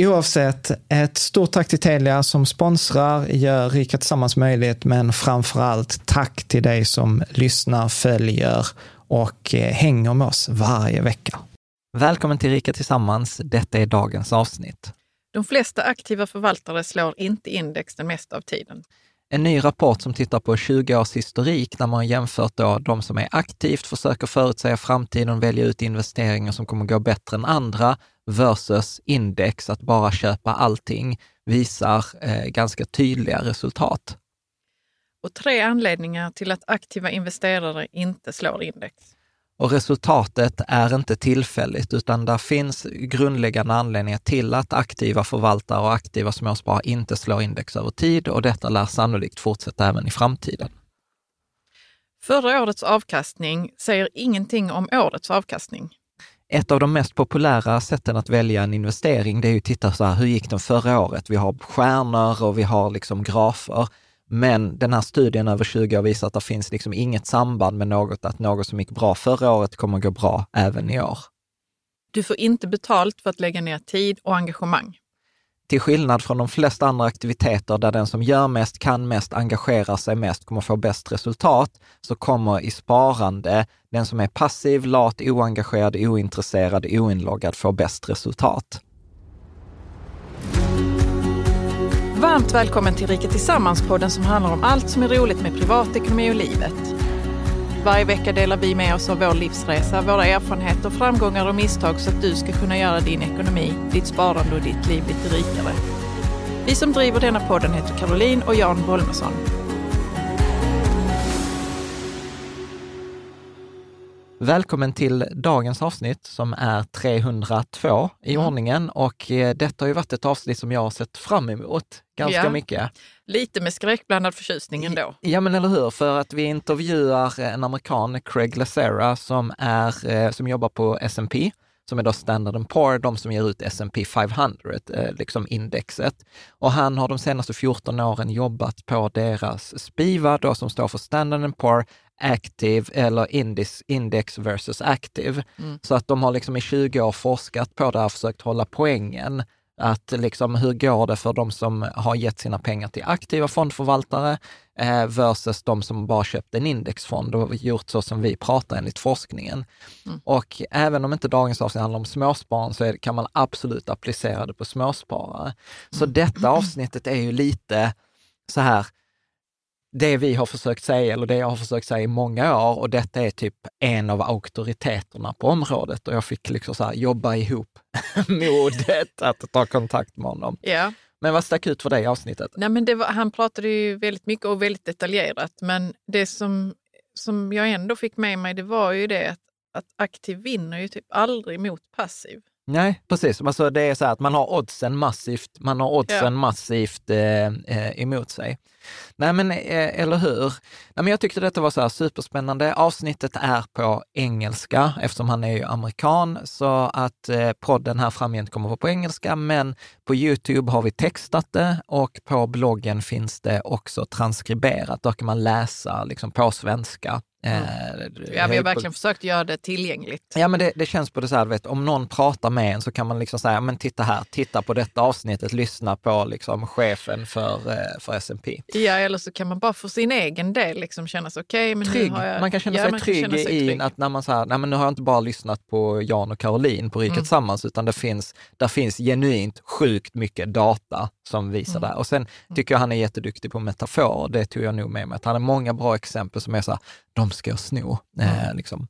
Oavsett, ett stort tack till Telia som sponsrar, gör Rika Tillsammans möjligt, men framför allt tack till dig som lyssnar, följer och eh, hänger med oss varje vecka. Välkommen till Rika Tillsammans. Detta är dagens avsnitt. De flesta aktiva förvaltare slår inte index den mesta av tiden. En ny rapport som tittar på 20 års historik när man jämfört då de som är aktivt försöker förutsäga framtiden och välja ut investeringar som kommer gå bättre än andra versus index, att bara köpa allting, visar eh, ganska tydliga resultat. Och tre anledningar till att aktiva investerare inte slår index. Och resultatet är inte tillfälligt, utan där finns grundläggande anledningar till att aktiva förvaltare och aktiva småsparare inte slår index över tid och detta lär sannolikt fortsätta även i framtiden. Förra årets avkastning säger ingenting om årets avkastning. Ett av de mest populära sätten att välja en investering, det är ju att titta så här, hur gick den förra året? Vi har stjärnor och vi har liksom grafer. Men den här studien över 20 år visar att det finns liksom inget samband med något, att något som gick bra förra året kommer gå bra även i år. Du får inte betalt för att lägga ner tid och engagemang. Till skillnad från de flesta andra aktiviteter där den som gör mest, kan mest, engagerar sig mest kommer få bäst resultat, så kommer i sparande den som är passiv, lat, oengagerad, ointresserad, oinloggad få bäst resultat. Varmt välkommen till Rika Tillsammans-podden som handlar om allt som är roligt med privatekonomi och livet. Varje vecka delar vi med oss av vår livsresa, våra erfarenheter, framgångar och misstag så att du ska kunna göra din ekonomi, ditt sparande och ditt liv lite rikare. Vi som driver denna podden heter Caroline och Jan Bolmesson. Välkommen till dagens avsnitt som är 302 i mm. ordningen och eh, detta har ju varit ett avsnitt som jag har sett fram emot ganska ja. mycket. Lite med skräckblandad förtjusning ändå. Ja, men eller hur, för att vi intervjuar en amerikan, Craig Lacera, som, är, eh, som jobbar på S&P som är då Standard Poor, de som ger ut S&P 500, eh, liksom indexet. Och han har de senaste 14 åren jobbat på deras SPIVA, då, som står för Standard Poor Active eller index, index versus Active. Mm. Så att de har liksom i 20 år forskat på det här, försökt hålla poängen Att liksom, hur går det för de som har gett sina pengar till aktiva fondförvaltare eh, versus de som bara köpt en indexfond och gjort så som vi pratar enligt forskningen. Mm. Och även om inte dagens avsnitt handlar om småsparande så är, kan man absolut applicera det på småsparare. Så mm. detta avsnittet är ju lite så här, det vi har försökt säga, eller det jag har försökt säga i många år, och detta är typ en av auktoriteterna på området och jag fick liksom så jobba ihop modet att ta kontakt med honom. Ja. Men vad stack ut för dig i avsnittet? Nej, men var, han pratade ju väldigt mycket och väldigt detaljerat, men det som, som jag ändå fick med mig, det var ju det att, att aktiv vinner ju typ aldrig mot passiv. Nej, precis. Alltså det är så här att man har oddsen massivt, man har oddsen ja. massivt eh, eh, emot sig. Nej men, eh, eller hur? Nej, men jag tyckte detta var så här superspännande. Avsnittet är på engelska eftersom han är ju amerikan, så att eh, podden här framgent kommer vara på engelska, men på Youtube har vi textat det och på bloggen finns det också transkriberat. Då kan man läsa liksom, på svenska Mm. Ja, vi har verkligen försökt göra det tillgängligt. Ja, men det, det känns på det så här, vet, om någon pratar med en så kan man liksom säga, men titta här, titta på detta avsnittet, lyssna på liksom chefen för, eh, för S&P. Ja, eller så kan man bara för sin egen del liksom känna sig okej. Okay, trygg. Jag, man kan känna ja, sig trygg känna sig i trygg. att när man säger, nej men nu har jag inte bara lyssnat på Jan och Caroline på Riket mm. Sammans, utan det finns, där finns genuint sjukt mycket data som visar mm. det. Och sen mm. tycker jag han är jätteduktig på metaforer, det tog jag nog med mig. Att han har många bra exempel som är så här, de ska jag sno. Eh, mm. liksom.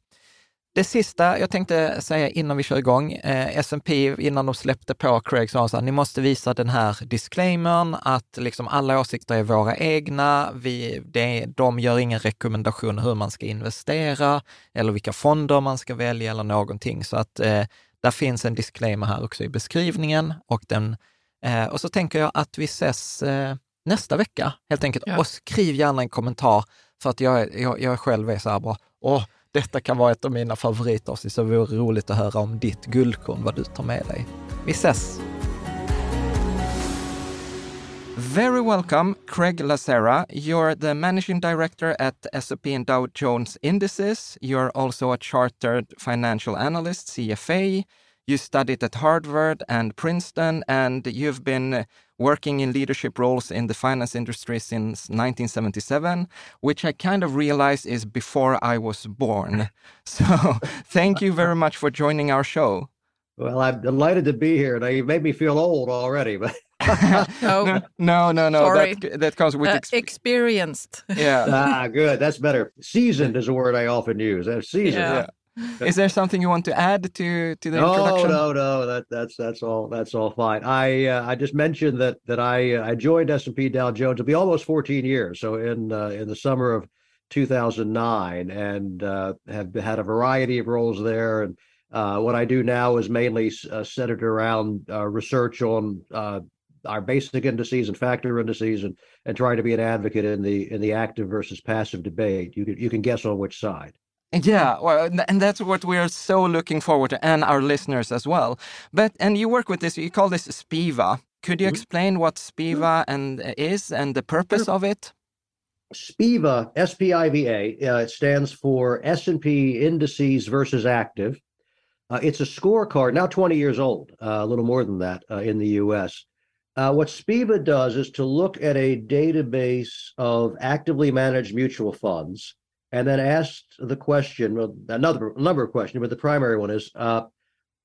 Det sista jag tänkte säga innan vi kör igång, eh, S&P innan de släppte på Craig sa här, ni måste visa den här disclaimern att liksom alla åsikter är våra egna, vi, det, de gör ingen rekommendation hur man ska investera eller vilka fonder man ska välja eller någonting. Så att eh, där finns en disclaimer här också i beskrivningen och, den, eh, och så tänker jag att vi ses eh, nästa vecka helt enkelt. Ja. Och skriv gärna en kommentar för att jag, jag, jag själv är så här bara, åh, detta kan vara ett av mina favoritavsnitt, så det vore roligt att höra om ditt guldkorn, vad du tar med dig. Vi ses! Very welcome, Craig Lacera. You're the managing director at S&P and Dow Jones Indices. You're also a chartered financial analyst, CFA. You studied at Harvard and Princeton, and you've been working in leadership roles in the finance industry since 1977, which I kind of realized is before I was born. So thank you very much for joining our show. Well, I'm delighted to be here. Now, you made me feel old already, but. no, no, no, no. That, that comes with uh, experienced. Yeah. ah, good. That's better. Seasoned is a word I often use. Seasoned. Yeah. yeah. Is there something you want to add to to the no, introduction? No, no, that that's that's all that's all fine. I uh, I just mentioned that that I uh, I joined S and P Dow Jones. It'll be almost 14 years. So in uh, in the summer of 2009, and uh, have had a variety of roles there. And uh, what I do now is mainly uh, centered around research on our basic indices and factor indices, and and trying to be an advocate in the in the active versus passive debate. You can you can guess on which side. Yeah, well, and that's what we are so looking forward to, and our listeners as well. But and you work with this, you call this Spiva. Could you mm-hmm. explain what Spiva and uh, is and the purpose of it? Spiva, S-P-I-V-A, uh, it stands for S&P Indices versus Active. Uh, it's a scorecard, now 20 years old, uh, a little more than that uh, in the U.S. Uh, what Spiva does is to look at a database of actively managed mutual funds and then asked the question, another number of questions, but the primary one is uh,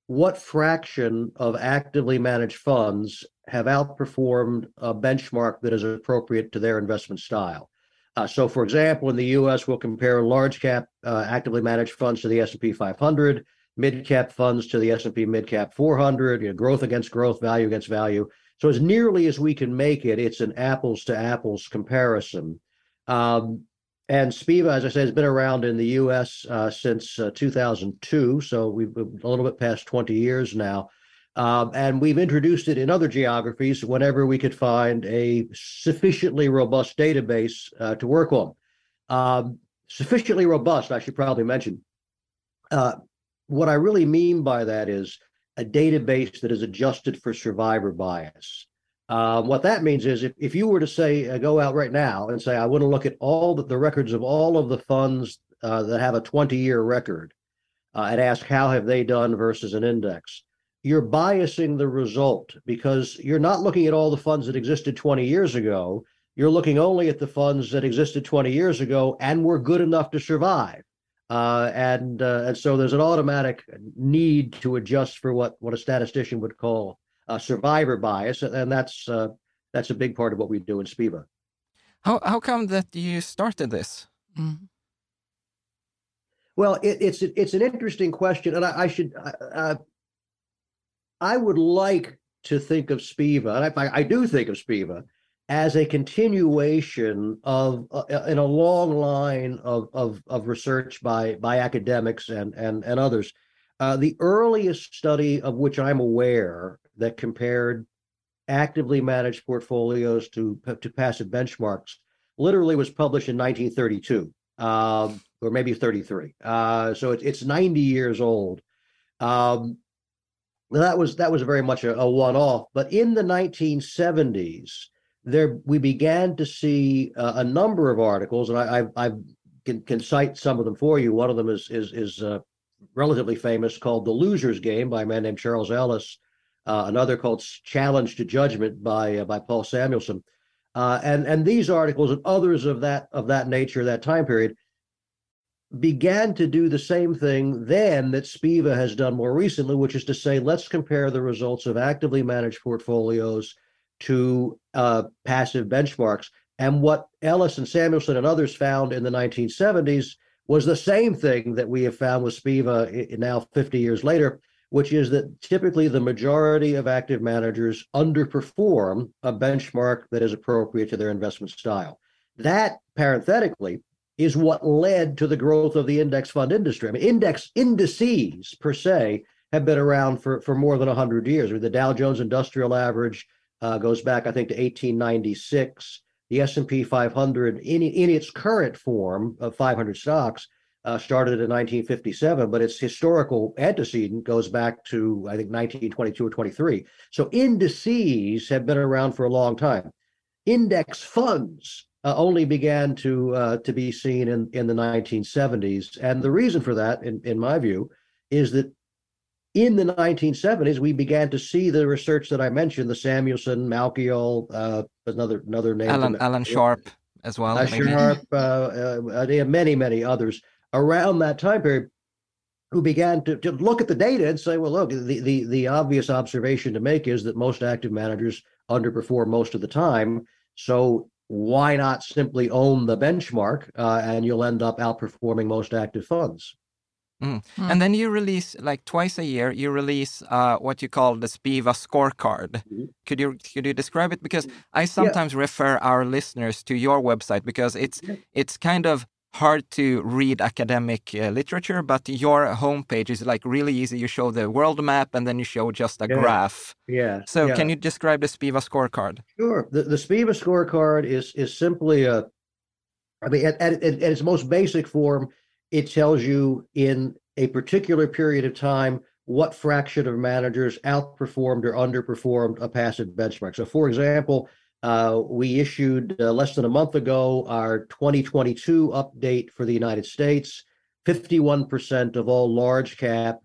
what fraction of actively managed funds have outperformed a benchmark that is appropriate to their investment style? Uh, so, for example, in the U.S., we'll compare large cap uh, actively managed funds to the S&P 500, mid cap funds to the S&P mid cap 400, you know, growth against growth, value against value. So, as nearly as we can make it, it's an apples to apples comparison. Um, and Spiva, as I said, has been around in the U.S. Uh, since uh, 2002, so we've a little bit past 20 years now. Um, and we've introduced it in other geographies whenever we could find a sufficiently robust database uh, to work on. Um, sufficiently robust, I should probably mention. Uh, what I really mean by that is a database that is adjusted for survivor bias. Um, what that means is if, if you were to say, uh, go out right now and say, I want to look at all the, the records of all of the funds uh, that have a 20 year record uh, and ask how have they done versus an index, you're biasing the result because you're not looking at all the funds that existed 20 years ago. You're looking only at the funds that existed 20 years ago and were good enough to survive. Uh, and uh, and so there's an automatic need to adjust for what what a statistician would call a survivor bias, and that's uh, that's a big part of what we do in SPIVA. How how come that you started this? Mm. Well, it, it's it's an interesting question, and I, I should uh, I would like to think of SPIVA, and I, I do think of SPIVA as a continuation of uh, in a long line of, of, of research by by academics and and and others. Uh, the earliest study of which I'm aware that compared actively managed portfolios to to passive benchmarks literally was published in 1932 um, or maybe 33. Uh, so it, it's 90 years old. Um, that was that was very much a, a one-off. But in the 1970s, there we began to see a number of articles, and I, I, I can, can, cite some of them for you. One of them is is is uh, relatively famous, called "The Loser's Game" by a man named Charles Ellis. Uh, another called "Challenge to Judgment" by uh, by Paul Samuelson. Uh, and and these articles and others of that of that nature, that time period, began to do the same thing then that SPIVA has done more recently, which is to say, let's compare the results of actively managed portfolios to uh, passive benchmarks. And what Ellis and Samuelson and others found in the 1970s was the same thing that we have found with SPIVA now 50 years later, which is that typically the majority of active managers underperform a benchmark that is appropriate to their investment style. That, parenthetically, is what led to the growth of the index fund industry. I mean, index indices per se have been around for, for more than 100 years. I mean, the Dow Jones Industrial Average uh, goes back, I think, to 1896. The S&P 500, in, in its current form of 500 stocks, uh, started in 1957, but its historical antecedent goes back to, I think, 1922 or 23. So indices have been around for a long time. Index funds uh, only began to uh, to be seen in, in the 1970s. And the reason for that, in, in my view, is that in the 1970s, we began to see the research that I mentioned, the Samuelson, Malkiel, uh, another another name, Alan, Alan Sharpe as well. Uh, Sharpe, uh, uh, many many others around that time period, who began to, to look at the data and say, well, look, the, the the obvious observation to make is that most active managers underperform most of the time. So why not simply own the benchmark uh, and you'll end up outperforming most active funds? Mm. Mm. And then you release like twice a year. You release uh, what you call the Spiva scorecard. Mm-hmm. Could you could you describe it? Because I sometimes yeah. refer our listeners to your website because it's yeah. it's kind of hard to read academic uh, literature, but your homepage is like really easy. You show the world map and then you show just a yeah. graph. Yeah. So yeah. can you describe the Spiva scorecard? Sure. The, the Spiva scorecard is is simply a, I mean, at, at, at its most basic form, it tells you in a particular period of time what fraction of managers outperformed or underperformed a passive benchmark. So, for example, uh, we issued uh, less than a month ago our 2022 update for the United States. 51% of all large cap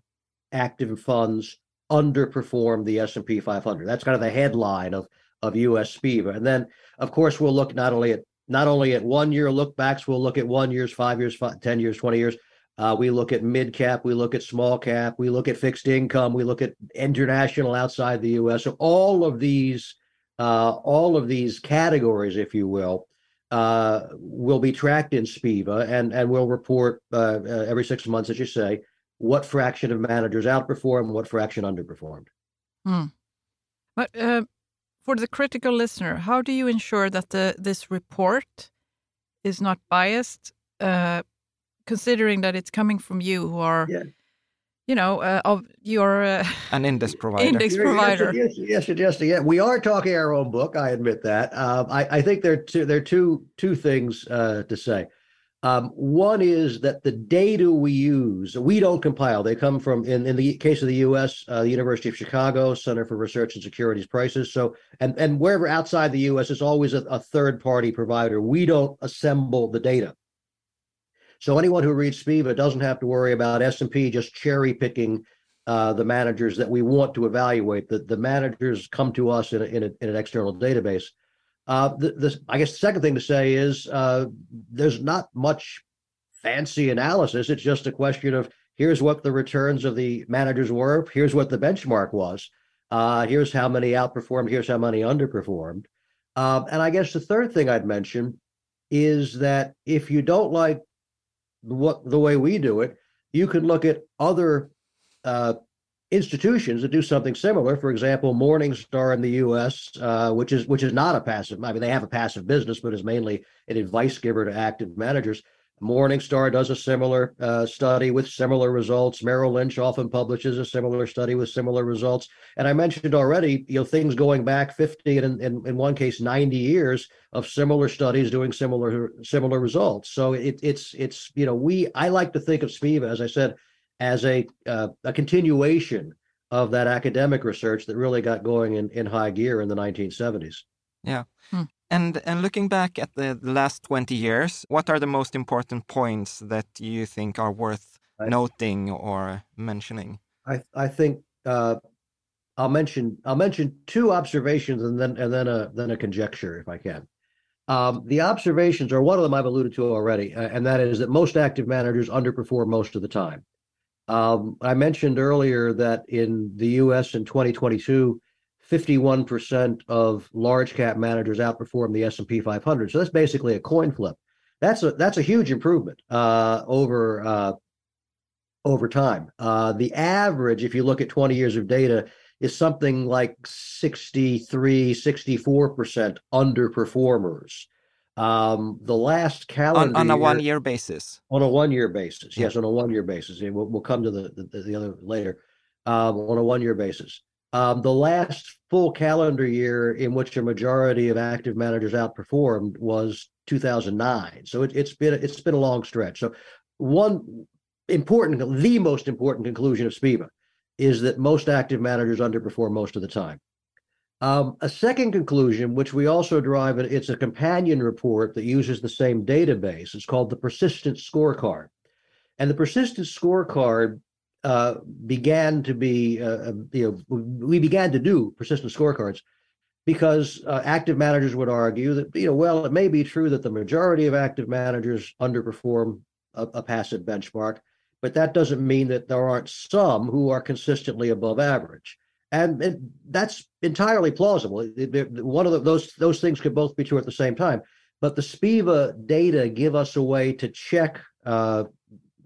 active funds underperformed the S&P 500. That's kind of the headline of of US. And then, of course, we'll look not only at not only at one year look backs, we'll look at one years, five years, five, 10 years, 20 years. Uh, we look at mid cap, we look at small cap, we look at fixed income, we look at international outside the U.S. So all of these, uh, all of these categories, if you will, uh, will be tracked in SPIVA, and and we'll report uh, uh, every six months, as you say, what fraction of managers outperformed, what fraction underperformed. Hmm. But uh, for the critical listener, how do you ensure that the this report is not biased? considering that it's coming from you who are yeah. you know uh, of your uh, an index provider index provider yes yes, yes, yes, yeah we are talking our own book i admit that um, I, I think there are two there are two two things uh, to say um, one is that the data we use we don't compile they come from in, in the case of the us uh, the university of chicago center for research and securities prices so and and wherever outside the us is always a, a third party provider we don't assemble the data so anyone who reads SPIVA doesn't have to worry about S&P just cherry picking uh, the managers that we want to evaluate. The, the managers come to us in, a, in, a, in an external database. Uh, the, the, I guess the second thing to say is uh, there's not much fancy analysis. It's just a question of here's what the returns of the managers were, here's what the benchmark was, uh, here's how many outperformed, here's how many underperformed. Um, and I guess the third thing I'd mention is that if you don't like what the way we do it, you can look at other uh, institutions that do something similar. For example, Morningstar in the U.S., uh, which is which is not a passive. I mean, they have a passive business, but is mainly an advice giver to active managers. Morningstar does a similar uh, study with similar results. Merrill Lynch often publishes a similar study with similar results. And I mentioned already, you know, things going back 50 and in, in one case 90 years of similar studies doing similar similar results. So it, it's it's you know we I like to think of SPIVA as I said as a uh, a continuation of that academic research that really got going in, in high gear in the 1970s. Yeah. Hmm. And and looking back at the, the, last 20 years, what are the most important points that you think are worth I, noting or mentioning? I I think uh, I'll mention I'll mention two observations and then and then a then a conjecture if I can. Um, the observations are one of them I've alluded to already, uh, and that is that most active managers underperform most of the time. Um, I mentioned earlier that in the U.S. in 2022, 51% of large cap managers outperformed the S&P 500. So that's basically a coin flip. That's a that's a huge improvement uh, over uh, over time. Uh, the average, if you look at 20 years of data, is something like 63, 64% underperformers. Um, the last calendar on, on a one year basis. On a one year basis, yes, on a one year basis. And we'll, we'll come to the, the, the other later. Um, on a one year basis. Um, the last full calendar year in which a majority of active managers outperformed was 2009. So it, it's been it's been a long stretch. So one important, the most important conclusion of SPIVA is that most active managers underperform most of the time. Um, a second conclusion, which we also derive, it's a companion report that uses the same database. It's called the Persistence Scorecard. And the Persistence Scorecard uh, began to be, uh, uh you know, we began to do persistence scorecards because uh, active managers would argue that, you know, well, it may be true that the majority of active managers underperform a, a passive benchmark, but that doesn't mean that there aren't some who are consistently above average and, and that's entirely plausible. It, it, one of the, those those things could both be true at the same time. But the SPIVA data give us a way to check uh,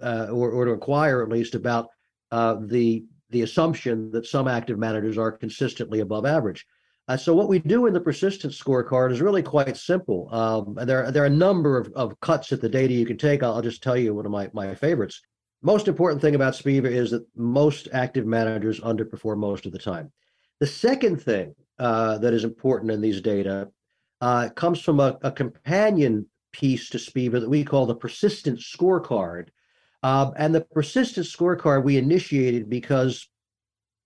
uh, or, or, to inquire at least about uh, the the assumption that some active managers are consistently above average. Uh, so what we do in the persistence scorecard is really quite simple. Um, there, there are a number of, of cuts at the data you can take. I'll, I'll just tell you one of my, my favorites most important thing about SPIVA is that most active managers underperform most of the time. The second thing uh, that is important in these data uh, comes from a, a, companion piece to SPIVA that we call the persistence scorecard. Uh, and the persistence scorecard we initiated because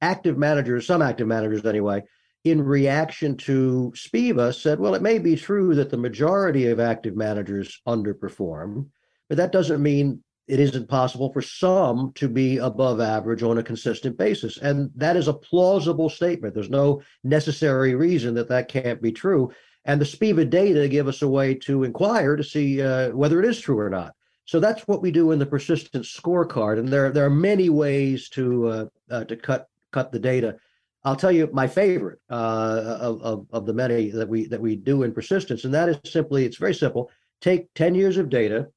active managers, some active managers anyway, in reaction to SPIVA said, well, it may be true that the majority of active managers underperform, but that doesn't mean it isn't possible for some to be above average on a consistent basis. And that is a plausible statement. There's no necessary reason that that can't be true. And the SPIVA data give us a way to inquire to see uh, whether it is true or not. So that's what we do in the persistence scorecard. And there, there are many ways to uh, uh, to cut cut the data. I'll tell you my favorite uh, of, of, of the many that we that we do in persistence, and that is simply it's very simple. Take 10 years of data,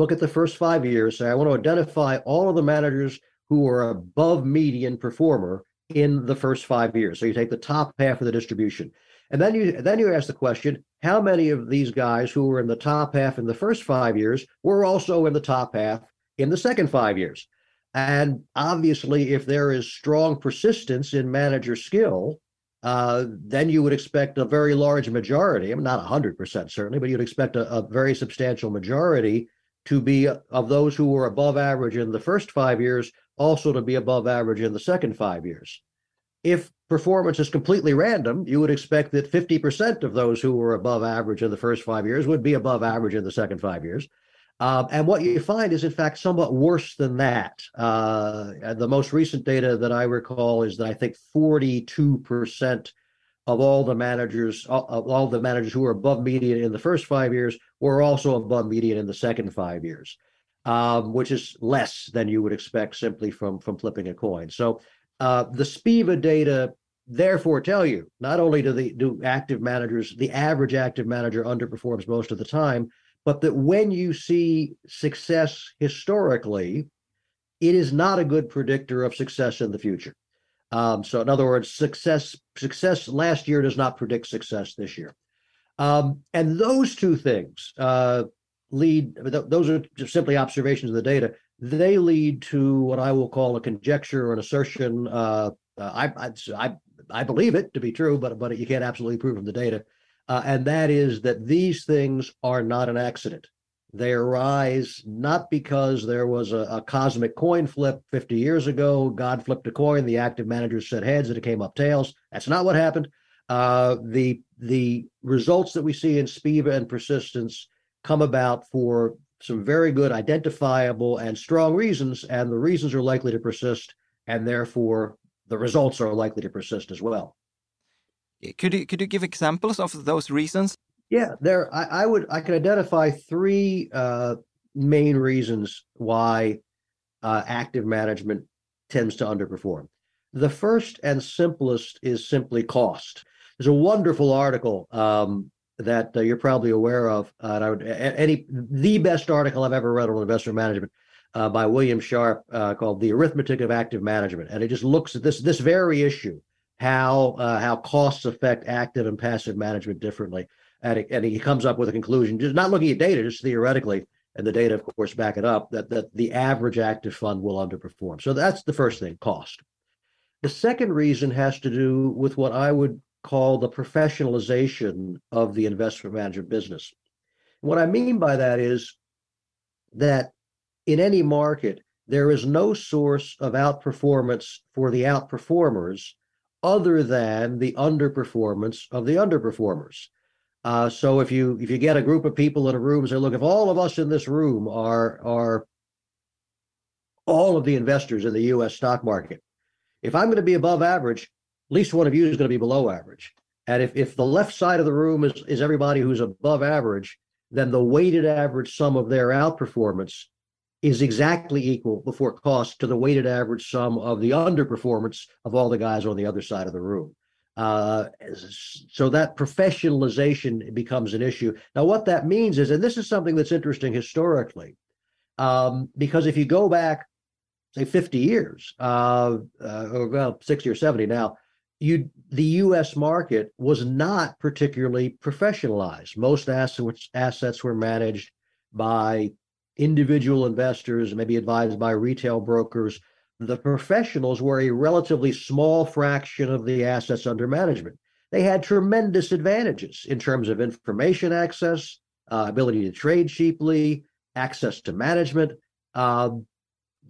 look at the first five years, say, I want to identify all of the managers who are above median performer in the first five years. So you take the top half of the distribution. And then you then you ask the question, how many of these guys who were in the top half in the first five years were also in the top half in the second five years? And obviously, if there is strong persistence in manager skill, uh, then you would expect a very large majority. I mean, not 100% certainly, but you'd expect a, a very substantial majority to be of those who were above average in the first five years, also to be above average in the second five years. If performance is completely random, you would expect that 50% of those who were above average in the first five years would be above average in the second five years. Um, and what you find is, in fact, somewhat worse than that. Uh, the most recent data that I recall is that I think 42% of all the managers, of all the managers who were above median in the first five years, were also above median in the second five years, um, which is less than you would expect simply from from flipping a coin. So uh, the SPIVA data therefore tell you not only do the do active managers, the average active manager underperforms most of the time, but that when you see success historically, it is not a good predictor of success in the future. Um, so, in other words, success success last year does not predict success this year. Um, and those two things uh, lead; those are just simply observations of the data. They lead to what I will call a conjecture or an assertion. Uh, uh I, I, I believe it to be true, but but you can't absolutely prove from the data uh, and that is that these things are not an accident. They arise not because there was a, a, cosmic coin flip 50 years ago. God flipped a coin, the active managers said heads, and it came up tails. That's not what happened. Uh, the the results that we see in SPIVA and persistence come about for some very good, identifiable, and strong reasons, and the reasons are likely to persist, and therefore the results are likely to persist as well. Could you could you give examples of those reasons? Yeah, there. I, I would I could identify three uh, main reasons why uh, active management tends to underperform. The first and simplest is simply cost. There's a wonderful article um, that uh, you're probably aware of. Uh, and I would any the best article I've ever read on investor management uh, by William Sharpe uh, called "The Arithmetic of Active Management," and it just looks at this this very issue how how costs affect active and passive management differently. And, and he comes up with a conclusion, just not looking at data, just theoretically, and the data, of course, back it up that that the average active fund will underperform. So that's the first thing, cost. The second reason has to do with what I would call the professionalization of the investment management business. What I mean by that is that in any market, there is no source of outperformance for the outperformers other than the underperformance of the underperformers. Uh, so if you if you get a group of people in a room, say, look, if all of us in this room are are all of the investors in the U.S. stock market, if I'm going to be above average, at least one of you is going to be below average. And if if the left side of the room is is everybody who's above average, then the weighted average sum of their outperformance is exactly equal before cost to the weighted average sum of the underperformance of all the guys on the other side of the room. Uh, so that professionalization becomes an issue. Now, what that means is, and this is something that's interesting historically, um, because if you go back, say, 50 years, uh, uh, or well, 60 or 70 now, you the U.S. market was not particularly professionalized. Most assets assets were managed by individual investors, maybe advised by retail brokers. The professionals were a relatively small fraction of the assets under management. They had tremendous advantages in terms of information access, uh, ability to trade cheaply, access to management, uh,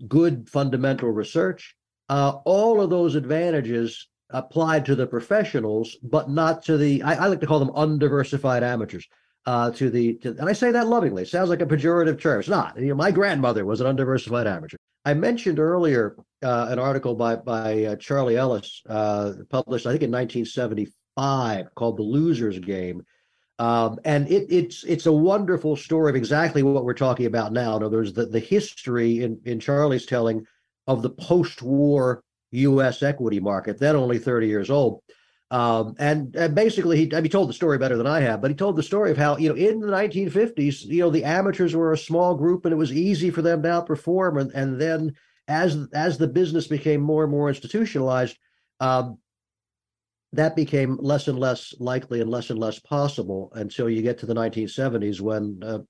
good fundamental research. Uh, all of those advantages applied to the professionals, but not to the, I, I like to call them undiversified amateurs uh, to the, to, and I say that lovingly. It sounds like a pejorative term. It's not. You know, my grandmother was an undiversified amateur. I mentioned earlier uh, an article by by uh, Charlie Ellis, uh, published I think in 1975, called "The Loser's Game," um, and it, it's it's a wonderful story of exactly what we're talking about now. In other words, the, the history in in Charlie's telling of the post-war U.S. equity market, then only 30 years old. Um, and, and, basically, he, he told the story better than I have, but he told the story of how, you know, in the 1950s, you know, the amateurs were a small group and it was easy for them to outperform. And, and then as, as the business became more and more institutionalized, um, that became less and less likely and less and less possible until you get to the 1970s when uh,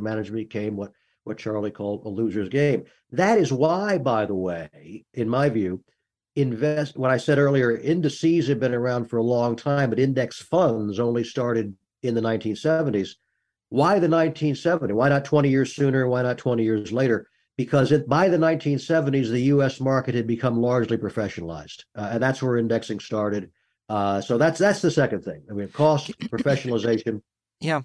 management became what, what Charlie called a loser's game. That is why, by the way, in my view, invest what I said earlier, indices have been around for a long time, but index funds only started in the 1970s. Why the 1970s? Why not 20 years sooner? Why not 20 years later? Because it, by the 1970s, the U.S. market had become largely professionalized, uh, and that's where indexing started. Uh, so that's that's the second thing. I mean, cost, professionalization, Yeah.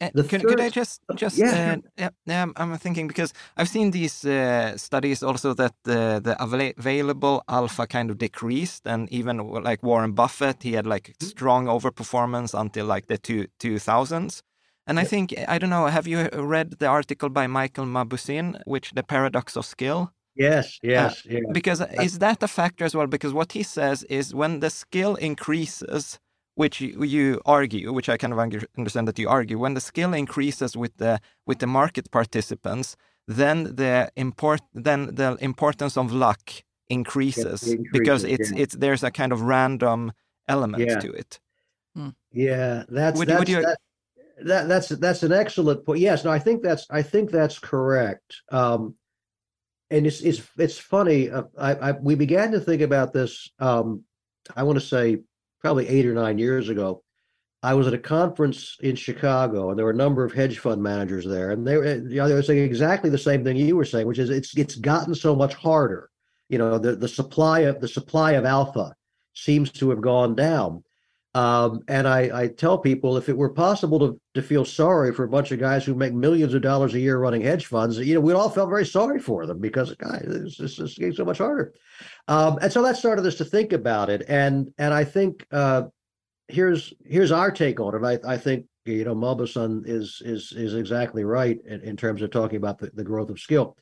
Uh, the could, could I just just Yeah, uh, yeah, yeah, I'm- thinking because I've seen these uh, studies also that the the available alpha kind of decreased, and even like Warren Buffett, he had like Mm-hmm. strong overperformance until like the two two thousands. And I think I don't know. Have you read the article by Michael Mauboussin, which the paradox of skill? Yes, yes, yeah. Because is that a factor as well? Because what he says is when the skill increases, which you, you argue, which I kind of understand that you argue, when the skill increases with the with the market participants, then the import then the importance of luck increases it because it's yeah. it's there's a kind of random element Yeah. to it. Yeah, that's Would- that's would you- that, that that's that's an excellent point. Yes, no, I think that's I think that's correct. Um, and it's it's it's funny. Uh, I, I we began to think about this. Um, I want to say probably eight or nine years ago. I was at a conference in Chicago, and there were a number of hedge fund managers there, and they were you know they were saying exactly the same thing you were saying, which is it's it's gotten so much harder. You know, the the supply of the supply of alpha seems to have gone down. Um, and I, I tell people if it were possible to, to feel sorry for a bunch of guys who make millions of dollars a year running hedge funds, you know, we all felt very sorry for them because, guys, this, is getting so much harder. Um, and so that started us to think about it. And and I think uh, here's here's our take on it. I, I think you know Mauboussin is is is exactly right in, in terms of talking about the, the growth of skill.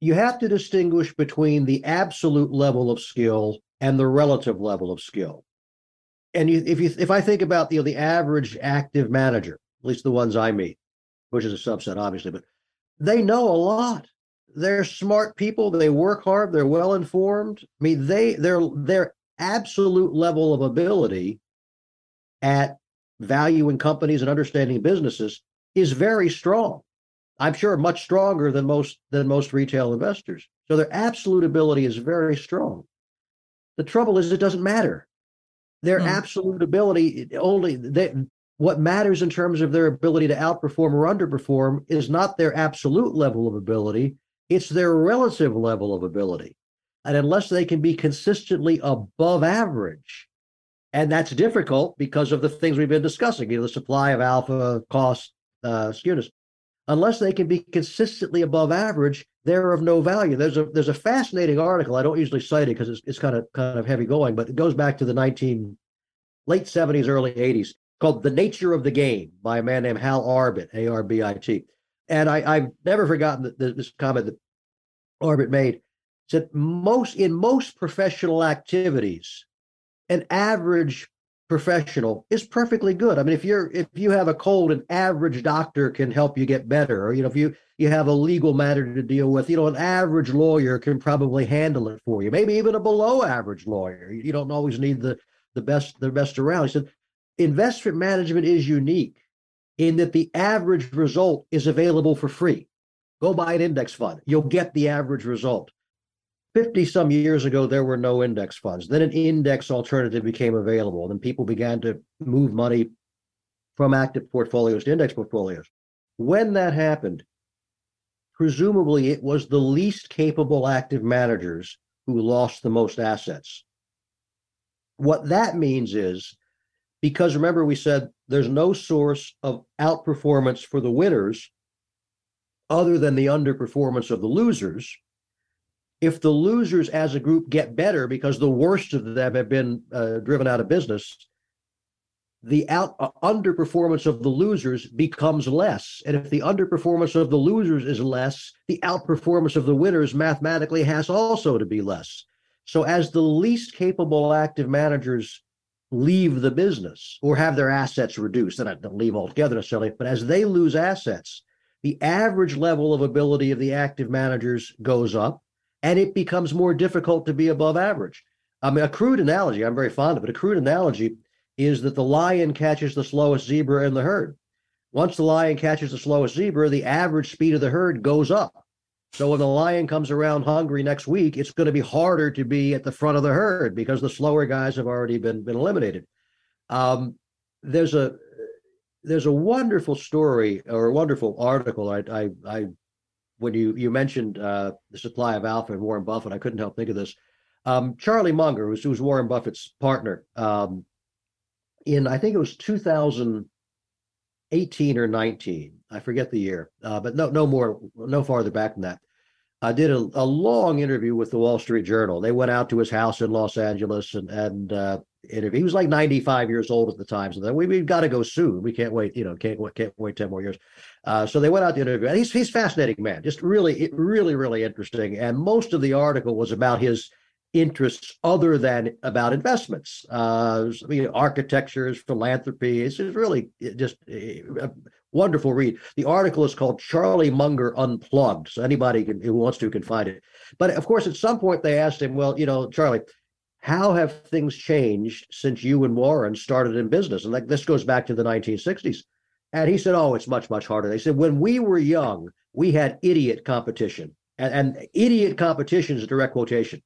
You have to distinguish between the absolute level of skill and the relative level of skill and you, if you if I think about you know the average active manager, at least the ones I meet, which is a subset obviously, but they know a lot. They're smart people. They work hard. They're well informed. I mean, they their their absolute level of ability at valuing companies and understanding businesses is very strong. I'm sure much stronger than most than most retail investors. So their absolute ability is very strong. The trouble is it doesn't matter their Hmm. absolute ability only they, what matters in terms of their ability to outperform or underperform is not their absolute level of ability it's their relative level of ability and unless they can be consistently above average and that's difficult because of the things we've been discussing you know the supply of alpha cost uh, skewness unless they can be consistently above average they're of no value. There's a there's a fascinating article i don't usually cite it because it's, it's kind of kind of heavy going but it goes back to the 19 late 70s early 80s called the nature of the game by a man named hal arbit a-r-b-i-t and I, i've never forgotten that the, this comment that arbit made. Said most in most professional activities an average professional is perfectly good. I mean, if you're if you have a cold, an average doctor can help you get better. Or you know, if you you have a legal matter to deal with, you know, an average lawyer can probably handle it for you. Maybe even a below average lawyer. You don't always need the the best the best around. He said, investment management is unique in that the average result is available for free. Go buy an index fund. You'll get the average result. 50 some years ago, there were no index funds. Then an index alternative became available. Then people began to move money from active portfolios to index portfolios. When that happened, presumably it was the least capable active managers who lost the most assets. What that means is because remember, we said there's no source of outperformance for the winners other than the underperformance of the losers if the losers as a group get better because the worst of them have been uh, driven out of business the out uh, underperformance of the losers becomes less. And if the underperformance of the losers is less the outperformance of the winners mathematically has also to be less. So as the least capable active managers leave the business or have their assets reduced and i don't leave altogether necessarily but as they lose assets the average level of ability of the active managers goes up and it becomes more difficult to be above average. I mean, a crude analogy, I'm very fond of it. A crude analogy is that the lion catches the slowest zebra in the herd. Once the lion catches the slowest zebra, the average speed of the herd goes up. So when the lion comes around hungry next week, it's going to be harder to be at the front of the herd because the slower guys have already been, been eliminated. Um, there's a there's a wonderful story or a wonderful article I I, I when you you mentioned uh, the supply of alpha and Warren Buffett, I couldn't help think of this. Um, Charlie Munger, who's, who's Warren Buffett's partner, um, in I think it was 2018 or 19. I forget the year, uh, but no, no more, no farther back than that. I did a, a, long interview with the Wall Street Journal. They went out to his house in Los Angeles and and uh, interview. He was like 95 years old at the time, so then we we've got to go soon. We can't wait, you know, can't can't wait 10 more years. Uh, so they went out to interview. And he's he's fascinating man, just really really really interesting. And most of the article was about his interests other than about investments. Uh, I mean, architecture, philanthropy. It's really just a wonderful read. The article is called Charlie Munger Unplugged. So anybody can, who wants to can find it. But of course, at some point they asked him, well, you know, Charlie, how have things changed since you and Warren started in business? And like this goes back to the 1960s. And he said, oh, it's much, much harder. They said, when we were young, we had idiot competition. And, and idiot competition is a direct quotation.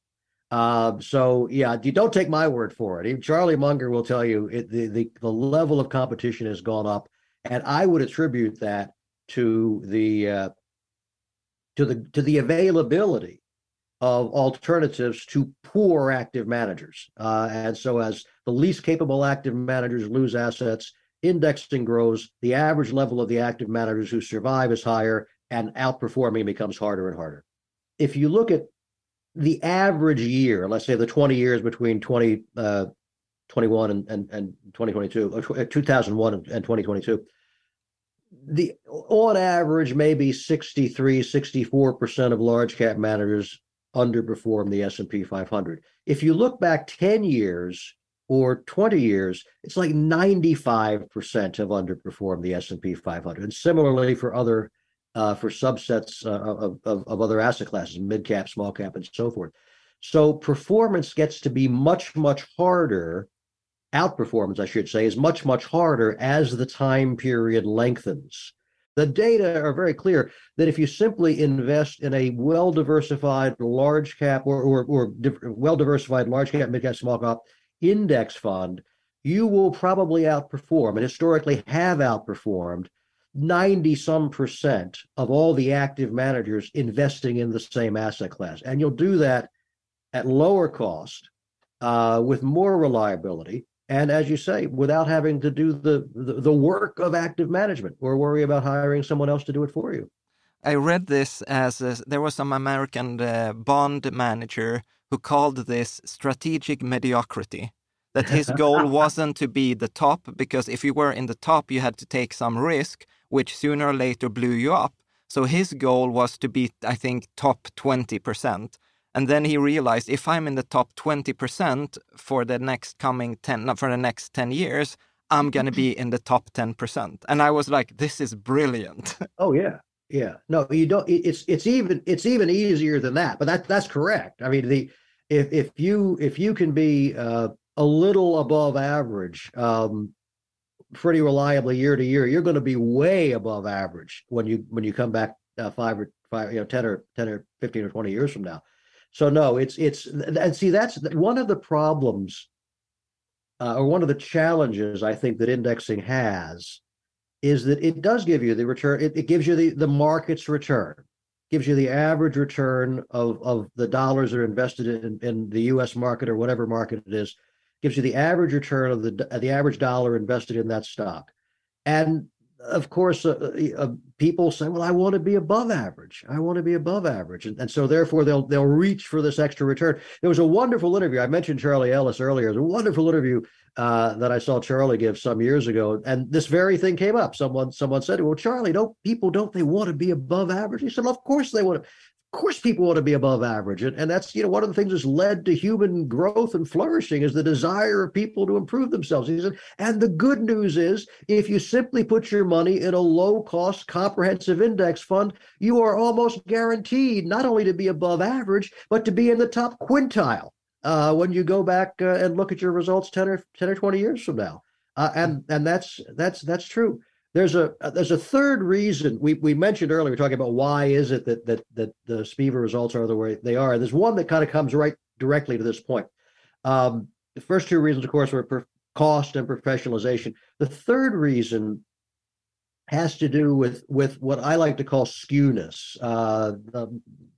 Uh, so yeah, you don't take my word for it. Charlie Munger will tell you it, the, the the level of competition has gone up, and I would attribute that to the uh, to the to the availability of alternatives to poor active managers. Uh, and so, as the least capable active managers lose assets, indexing grows. The average level of the active managers who survive is higher, and outperforming becomes harder and harder. If you look at the average year, let's say the 20 years between 20, uh, and, and, and 2022, uh, 2001 and 2022, the on average, maybe 63, 64% of large cap managers underperform the S&P 500. If you look back 10 years or 20 years, it's like 95% have underperformed the S&P 500. And similarly for other uh, for subsets uh, of, of, of other asset classes, mid cap, small cap, and so forth. So performance gets to be much, much harder. Outperformance, I should say, is much, much harder as the time period lengthens. The data are very clear that if you simply invest in a well diversified large cap or, or, or well diversified large cap, mid cap, small cap index fund, you will probably outperform and historically have outperformed 90 some percent of all the active managers investing in the same asset class. And you'll do that at lower cost uh, with more reliability. And as you say, without having to do the, the, the work of active management or worry about hiring someone else to do it for you. I read this as a, there was some American uh, bond manager who called this strategic mediocrity that his goal wasn't to be the top because if you were in the top you had to take some risk which sooner or later blew you up. So his goal was to be, I think, top 20%. And then he realized if I'm in the top 20% for the next coming 10, for the next 10 years, I'm going to be in the top 10%. And I was like, this is brilliant. oh, yeah. Yeah. No, you don't it's it's even it's even easier than that. But that that's correct. I mean, the if if you if you can be uh, a little above average um, pretty reliably year to year, you're going to be way above average when you when you come back uh, five or five, you know, ten or ten or fifteen or twenty years from now. So no, it's it's and see that's one of the problems uh, or one of the challenges I think that indexing has is that it does give you the return. It, it gives you the the market's return, gives you the average return of of the dollars that are invested in, in the U.S. market or whatever market it is gives you the average return of the the average dollar invested in that stock. And of course, uh, uh, uh people say, "Well, I want to be above average. I want to be above average," and, and so therefore they'll they'll reach for this extra return. There was a wonderful interview. I mentioned Charlie Ellis earlier. Was a wonderful interview uh, that I saw Charlie give some years ago, and this very thing came up. Someone someone said, "Well, Charlie, don't people don't they want to be above average?" He said, "Of course they want to course people want to be above average. And, and that's you know one of the things that's led to human growth and flourishing is the desire of people to improve themselves. He said and the good news is if you simply put your money in a low cost comprehensive index fund you are almost guaranteed not only to be above average but to be in the top quintile uh, when you go back uh, and look at your results 10 or 10 or 20 years from now. Uh, and and that's that's that's true there's a there's a third reason we, we mentioned earlier. We are talking about why is it that that that the SPIVA results are the way they are. There's one that kind of comes right directly to this point. Um, the first two reasons, of course, were per- cost and professionalization. The third reason has to do with with what I like to call skewness. Uh,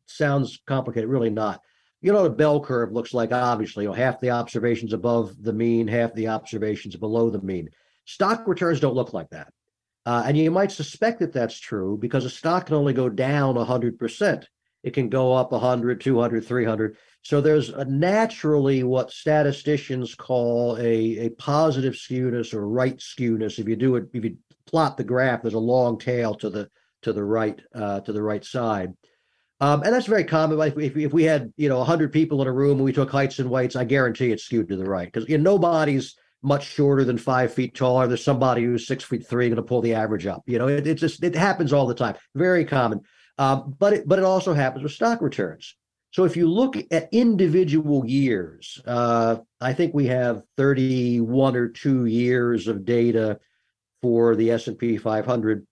sounds complicated, really not. You know what a bell curve looks like. Obviously, you know, half the observations above the mean, half the observations below the mean. Stock returns don't look like that. Uh, and you might suspect that that's true because a stock can only go down 100%. It can go up 100, 200, 300. So there's a naturally what statisticians call a, a positive skewness or right skewness. If you do it, if you plot the graph, there's a long tail to the to the right uh, to the right side. Um, and that's very common. If, if, if we had, you know, 100 people in a room and we took heights and weights, I guarantee it's skewed to the right because you know, nobody's much shorter than five feet taller. There's somebody who's six feet three going to pull the average up. You know, it, it just it happens all the time. Very common. Um, but it, but it also happens with stock returns. So if you look at individual years, uh, I think we have 31 or two years of data for the S&P 500.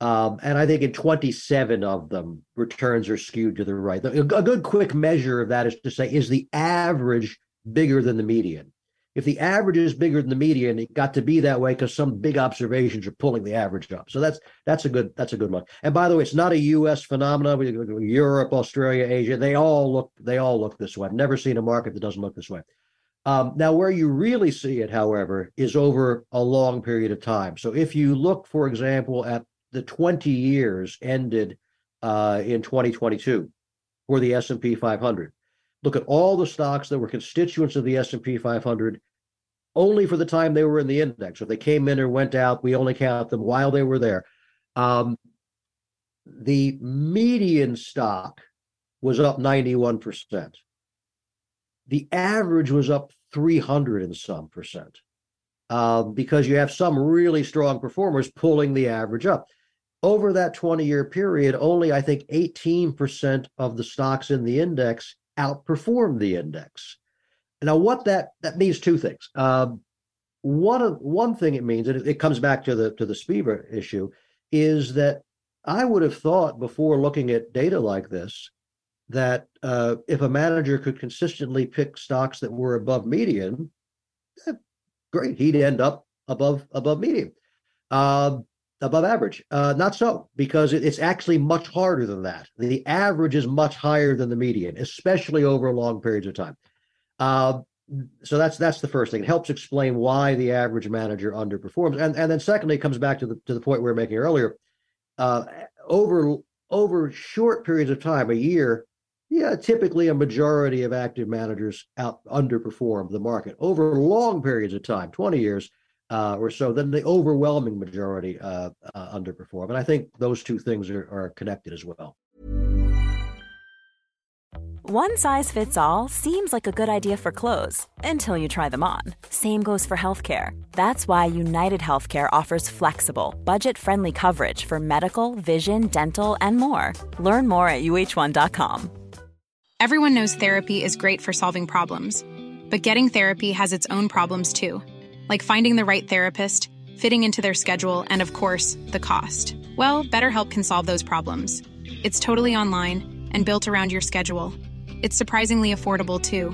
Um, and I think in 27 of them, returns are skewed to the right. A, a good quick measure of that is to say, is the average bigger than the median? If the average is bigger than the median, it got to be that way because some big observations are pulling the average up. So that's that's a good that's a good one. And by the way, it's not a U.S. phenomenon. Europe, Australia, Asia, they all look they all look this way. I've never seen a market that doesn't look this way. Um, now, where you really see it, however, is over a long period of time. So if you look, for example, at the 20 years ended uh, in 2022 for the S&P 500, look at all the stocks that were constituents of the S&P 500 only for the time they were in the index. If they came in or went out, we only count them while they were there. Um, the median stock was up 91%. The average was up 300 and some percent uh, because you have some really strong performers pulling the average up. Over that 20 year period, only I think 18% of the stocks in the index outperformed the index. Now, what that that means two things. Um, one one thing it means, and it, it comes back to the to the SPIVA issue, is that I would have thought before looking at data like this that uh, if a manager could consistently pick stocks that were above median, eh, great, he'd end up above above median. Uh, above average. Uh, not so, because it's actually much harder than that. The average is much higher than the median, especially over long periods of time. Uh, so that's that's the first thing. It helps explain why the average manager underperforms, and and then secondly, it comes back to the to the point we were making earlier. Uh, over over short periods of time, a year, yeah, typically a majority of active managers out underperform the market. Over long periods of time, twenty years, uh, or so, then the overwhelming majority uh, uh, underperform. And I think those two things are, are connected as well. One size fits all seems like a good idea for clothes until you try them on. Same goes for healthcare. That's why United Healthcare offers flexible, budget friendly coverage for medical, vision, dental, and more. Learn more at uhone.com. Everyone knows therapy is great for solving problems, but getting therapy has its own problems too like finding the right therapist, fitting into their schedule, and of course, the cost. Well, BetterHelp can solve those problems. It's totally online and built around your schedule. It's surprisingly affordable too.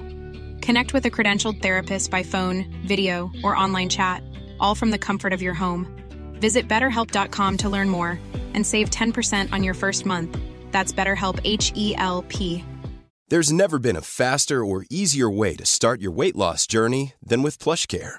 Connect with a credentialed therapist by phone, video, or online chat, all from the comfort of your home. Visit betterhelp.com to learn more and save 10% on your first month. That's BetterHelp H E L P. There's never been a faster or easier way to start your weight loss journey than with PlushCare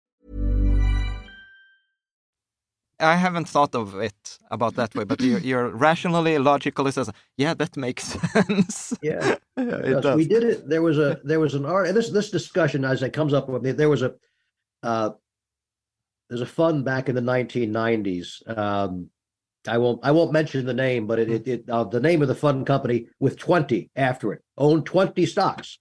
I haven't thought of it about that way, but you're, you're rationally, logically says, yeah, that makes sense. Yeah, yeah it does. we did it. There was a there was an art. This this discussion as it comes up with me. There was a uh, there's a fund back in the 1990s. Um, I won't I won't mention the name, but it, it, it uh, the name of the fund company with 20 after it owned 20 stocks.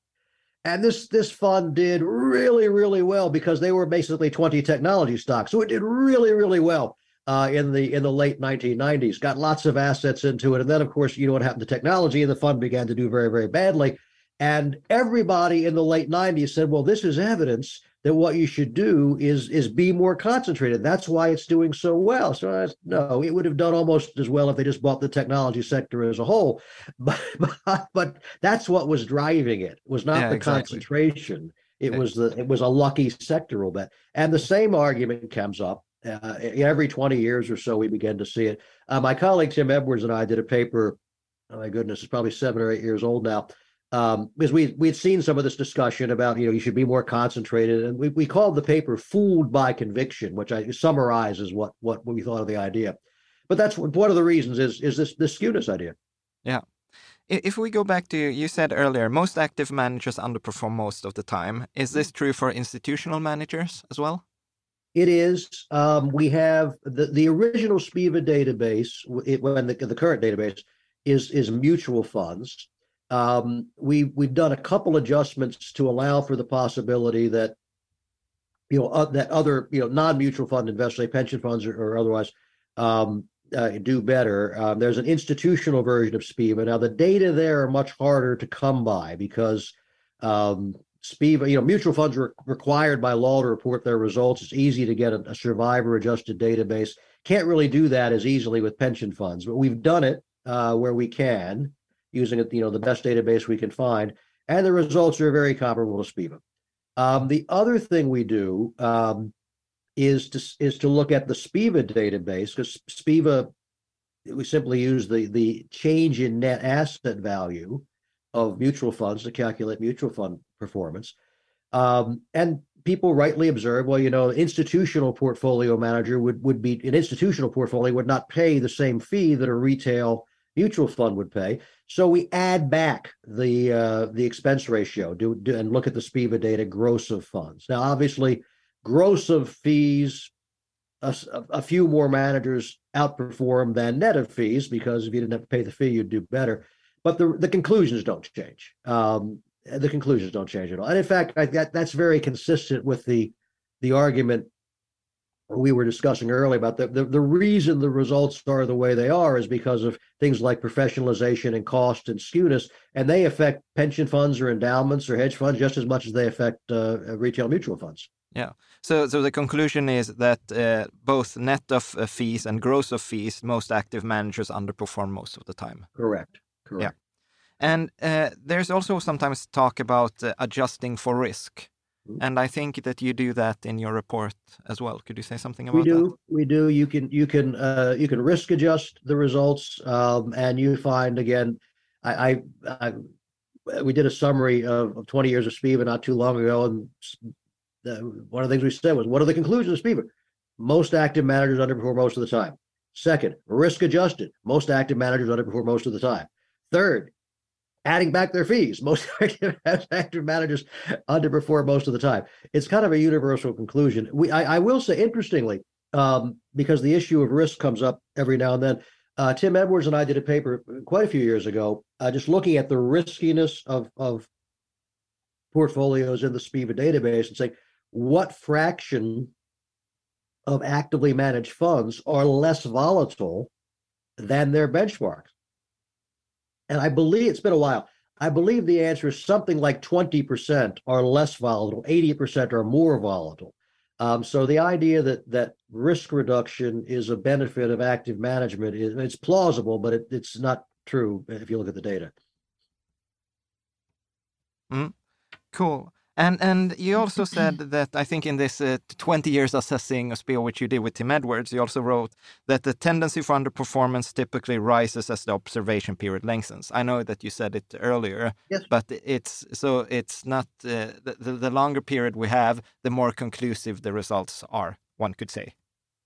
And this this fund did really really well because they were basically 20 technology stocks. So it did really really well uh, in the in the late 1990s. Got lots of assets into it, and then of course you know what happened to technology, and the fund began to do very very badly. And everybody in the late 90s said, well, this is evidence that what you should do is is be more concentrated. That's why it's doing so well. So I, no, it would have done almost as well if they just bought the technology sector as a whole. But but, but that's what was driving it. Was not Yeah, the exactly. concentration. It Yeah. was the it was a lucky sectoral bet. And the same argument comes up uh, every 20 years or so. We begin to see it. Uh, my colleague Tim Edwards and I did a paper. Oh my goodness, it's probably seven or eight years old now um, because we we had seen some of this discussion about you know you should be more concentrated, and we, we called the paper "Fooled by Conviction," which I summarizes what what we thought of the idea. But that's one of the reasons is is this this skewness idea. Yeah. If we go back to, you said earlier, most active managers underperform most of the time. Is this true for institutional managers as well? It is. Um, we have the, the original SPIVA database, it, when the, the current database is is mutual funds. Um, we we've done a couple adjustments to allow for the possibility that you know uh, that other you know non mutual fund investors, say pension funds or, or otherwise, um, uh, do better. Um, there's an institutional version of SPIVA. Now the data there are much harder to come by because um, SPIVA, you know, mutual funds are required by law to report their results. It's easy to get a, a survivor adjusted database. Can't really do that as easily with pension funds, but we've done it uh, where we can using you know, the best database we can find, and the results are very comparable to SPIVA. Um, the other thing we do um, is to is to look at the SPIVA database because SPIVA we simply use the the change in net asset value of mutual funds to calculate mutual fund performance. Um, and people rightly observe, well, you know, institutional portfolio manager would would be an institutional portfolio would not pay the same fee that a retail mutual fund would pay. So we add back the uh, the expense ratio, do, do and look at the SPIVA data gross of funds. Now, obviously, gross of fees, a few more managers outperform than net of fees because if you didn't have to pay the fee, you'd do better. But the the conclusions don't change. Um, the conclusions don't change at all. And in fact, I, that that's very consistent with the the argument we were discussing earlier about the, the the reason the results are the way they are is because of things like professionalization and cost and skewness, and they affect pension funds or endowments or hedge funds just as much as they affect uh, retail mutual funds. Yeah. So, so the conclusion is that uh, both net of uh, fees and gross of fees, most active managers underperform most of the time. Correct. Correct. Yeah. And uh, there's also sometimes talk about uh, adjusting for risk. Mhm. And I think that you do that in your report as well. Could you say something about that? We do, we do. You can you can uh, you can risk adjust the results, um, and you find again. I, I, I we did a summary of, of 20 years of SPIVA not too long ago, and the, one of the things we said was, "What are the conclusions of SPIVA? Most active managers underperform most of the time. Second, risk adjusted. Most active managers underperform most of the time. Third, adding back their fees. Most active, managers underperform most of the time. It's kind of a universal conclusion. We, I, I will say, interestingly, um, because the issue of risk comes up every now and then. Uh, Tim Edwards and I did a paper quite a few years ago, uh, just looking at the riskiness of of portfolios in the SPIVA database and saying what fraction of actively managed funds are less volatile than their benchmarks. And I believe it's been a while. I believe the answer is something like 20% are less volatile, 80% are more volatile. Um, so the idea that that risk reduction is a benefit of active management is it's plausible, but it, it's not true if you look at the data. Cool. And and you also said that I think in this uh, 20 years assessing SPIVA, which you did with Tim Edwards, you also wrote that the tendency for underperformance typically rises as the observation period lengthens. I know that you said it earlier, Yes. but it's so it's not uh, the, the the longer period we have, the more conclusive the results are. One could say.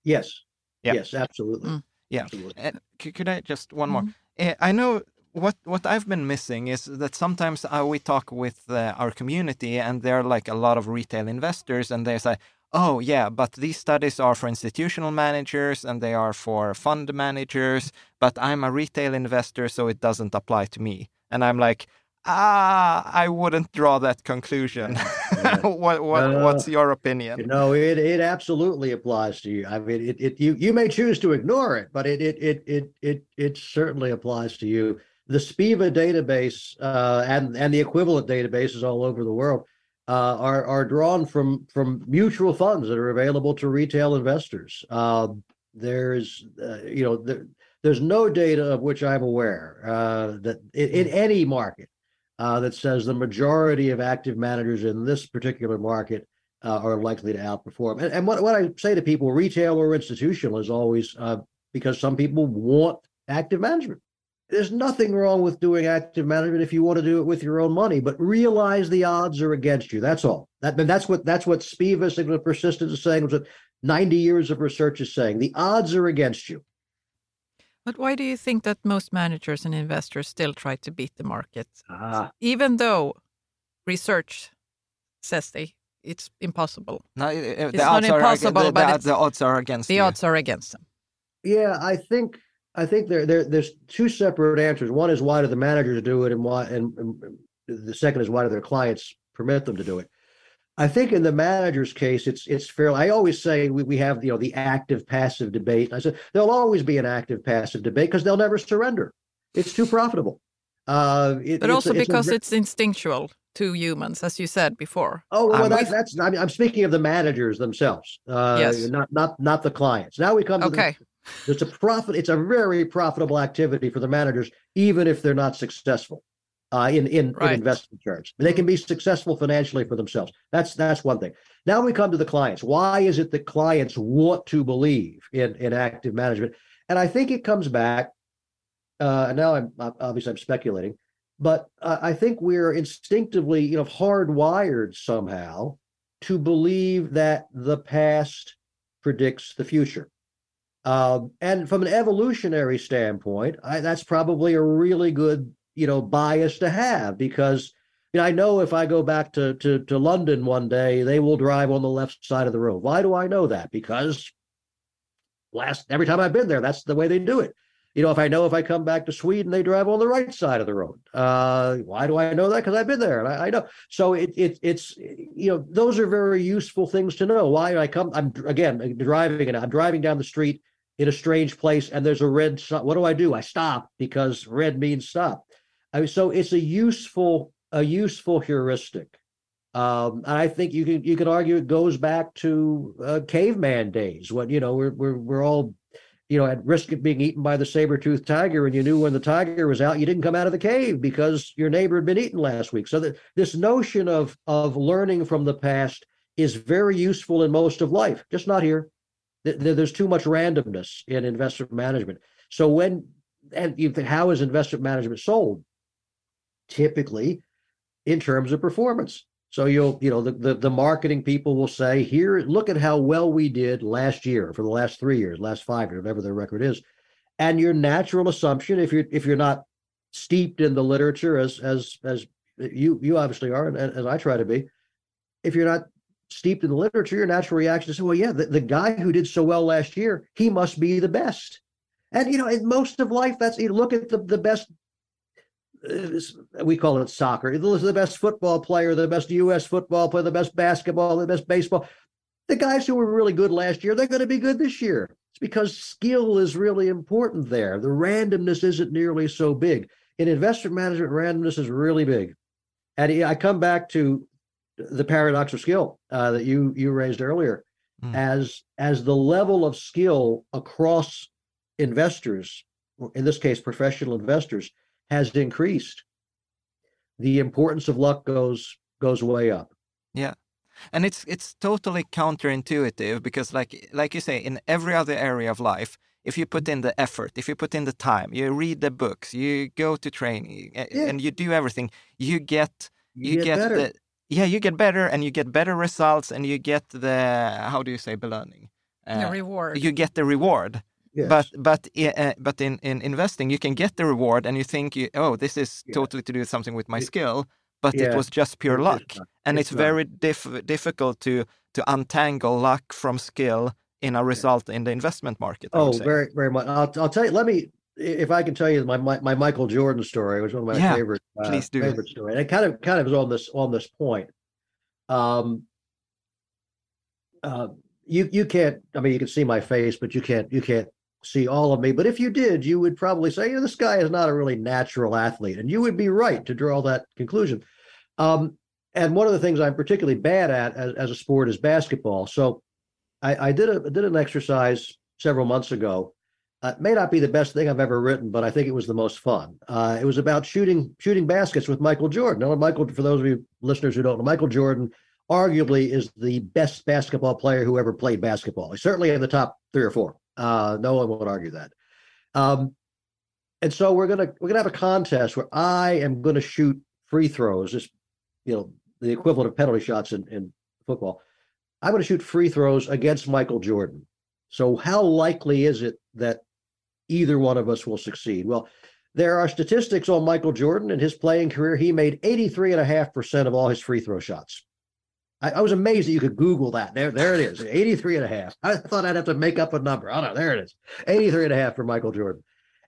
Yes. Yeah. Yes, absolutely. Mm. Yeah. Absolutely. Uh, could I just one more? Uh, I know what what I've been missing is that sometimes uh, we talk with uh, our community, and there are like a lot of retail investors, and they say, "Oh yeah, but these studies are for institutional managers and they are for fund managers, but I'm a retail investor, so it doesn't apply to me." And I'm like. Ah, I wouldn't draw that conclusion. what, what, Uh, what's your opinion? You know, it it absolutely applies to you. I mean, it, it you you may choose to ignore it, but it it it it it it certainly applies to you. The SPIVA database uh, and and the equivalent databases all over the world uh, are are drawn from from mutual funds that are available to retail investors. Uh, there's you know there, there's no data of which I'm aware uh, that in, in, any market uh, that says the majority of active managers in this particular market uh, are likely to outperform. And, and what, what I say to people, retail or institutional, is always because some people want active management. There's nothing wrong with doing active management if you want to do it with your own money, but realize the odds are against you. That's all. That, and that's what that's what SPIVA and persistence is saying. Was what 90 years of research is saying. The odds are against you. But why do you think that most managers and investors still try to beat the market, ah. even though research says they it's impossible? No, it's the not impossible, are, the, but the, the odds are against. Them. The you. odds are against them. Yeah, I think I think there, there there's two separate answers. One is why do the managers do it, and why, and, and the second is why do their clients permit them to do it. I think in the manager's case, it's it's fairly. I always say we, we have you know the active passive debate. I said there'll always be an active passive debate because they'll never surrender. It's too profitable. Uh, it, but also it's because a, it's instinctual to humans, as you said before. Oh well, um, that, that's. I mean, I'm speaking of the managers themselves. Uh, yes. Not not not the clients. Now we come to okay. The, it's a profit. It's a very profitable activity for the managers, even if they're not successful uh, in in, right. in investment terms. They can be successful financially for themselves. That's that's one thing. Now we come to the clients. Why is it that clients want to believe in in active management? And I think it comes back. Uh, now I'm obviously I'm speculating, but uh, I think we're instinctively, you know, hardwired somehow to believe that the past predicts the future. Um, and from an evolutionary standpoint, I, that's probably a really good, you know, bias to have because you know, I know if I go back to, to to London one day, they will drive on the left side of the road. Why do I know that? Because last every time I've been there, that's the way they do it. You know, if I know if I come back to Sweden, they drive on the right side of the road. Uh, why do I know that? Because I've been there and I, I know. So it, it it's you know those are very useful things to know. Why I come? I'm again driving and I'm driving down the street in a strange place and there's a red what do i do? I stop because red means stop. I mean, so it's a useful a useful heuristic. Um, and i think you can you can argue it goes back to uh, caveman days when you know we're, we're we're all you know at risk of being eaten by the saber-toothed tiger and you knew when the tiger was out you didn't come out of the cave because your neighbor had been eaten last week. So that this notion of of learning from the past is very useful in most of life just not here there's too much randomness in investment management. So when and you think how is investment management sold? Typically, in terms of performance. So you'll you know the, the the marketing people will say here look at how well we did last year for the last three years, last five years, whatever their record is, and your natural assumption if you're if you're not steeped in the literature as as as you you obviously are and as I try to be, if you're not steeped in the literature, your natural reaction is, well, yeah, the, the guy who did so well last year, he must be the best. And, you know, in most of life, that's, you look at the, the best, uh, we call it soccer, the best football player, the best U.S. football player, the best basketball, the best baseball. The guys who were really good last year, they're going to be good this year. It's because skill is really important there. The randomness isn't nearly so big. In investment management, randomness is really big. And I come back to the paradox of skill uh, that you you raised earlier mm. as as the level of skill across investors in this case professional investors has increased the importance of luck goes goes way up yeah and it's it's totally counterintuitive because like like you say in every other area of life if you put in the effort if you put in the time you read the books you go to training yeah. and you do everything you get you, you get, get the yeah, you get better and you get better results and you get the how do you say belöning? Uh, the reward. You get the reward. Yes. But but uh, but in, in investing you can get the reward and you think you, oh this is yeah. totally to do something with my skill, but yeah. it was just pure luck, and it's, it's very diff- difficult to to untangle luck from skill in a result in the investment market. I oh, very very much. I'll, I'll tell you. Let me if I can tell you my, my, my Michael Jordan story, was one of my yeah, favorite uh, please do. favorite story. And it kind of kind of is on this on this point. Um, uh, you you can't. I mean, you can see my face, but you can't you can't see all of me. But if you did, you would probably say, you know, this guy is not a really natural athlete, and you would be right to draw that conclusion. Um, and one of the things I'm particularly bad at as, as a sport is basketball. So I, I did a did an exercise several months ago. Uh, it may not be the best thing I've ever written, but I think it was the most fun. Uh, it was about shooting shooting baskets with Michael Jordan. Now, Michael, for those of you listeners who don't know, Michael Jordan arguably is the best basketball player who ever played basketball. He's certainly in the top three or four. Uh, no one would argue that. Um, and so we're gonna we're gonna have a contest where I am gonna shoot free throws, just you know the equivalent of penalty shots in, in football. I'm going to shoot free throws against Michael Jordan. So how likely is it that either one of us will succeed? Well, there are statistics on Michael Jordan and his playing career. He made 83.5% of all his free throw shots. I, I, was amazed that you could Google that. There, there it is, 83 and a half. I thought I'd have to make up a number. I don't know. There it is, 83 and a half for Michael Jordan.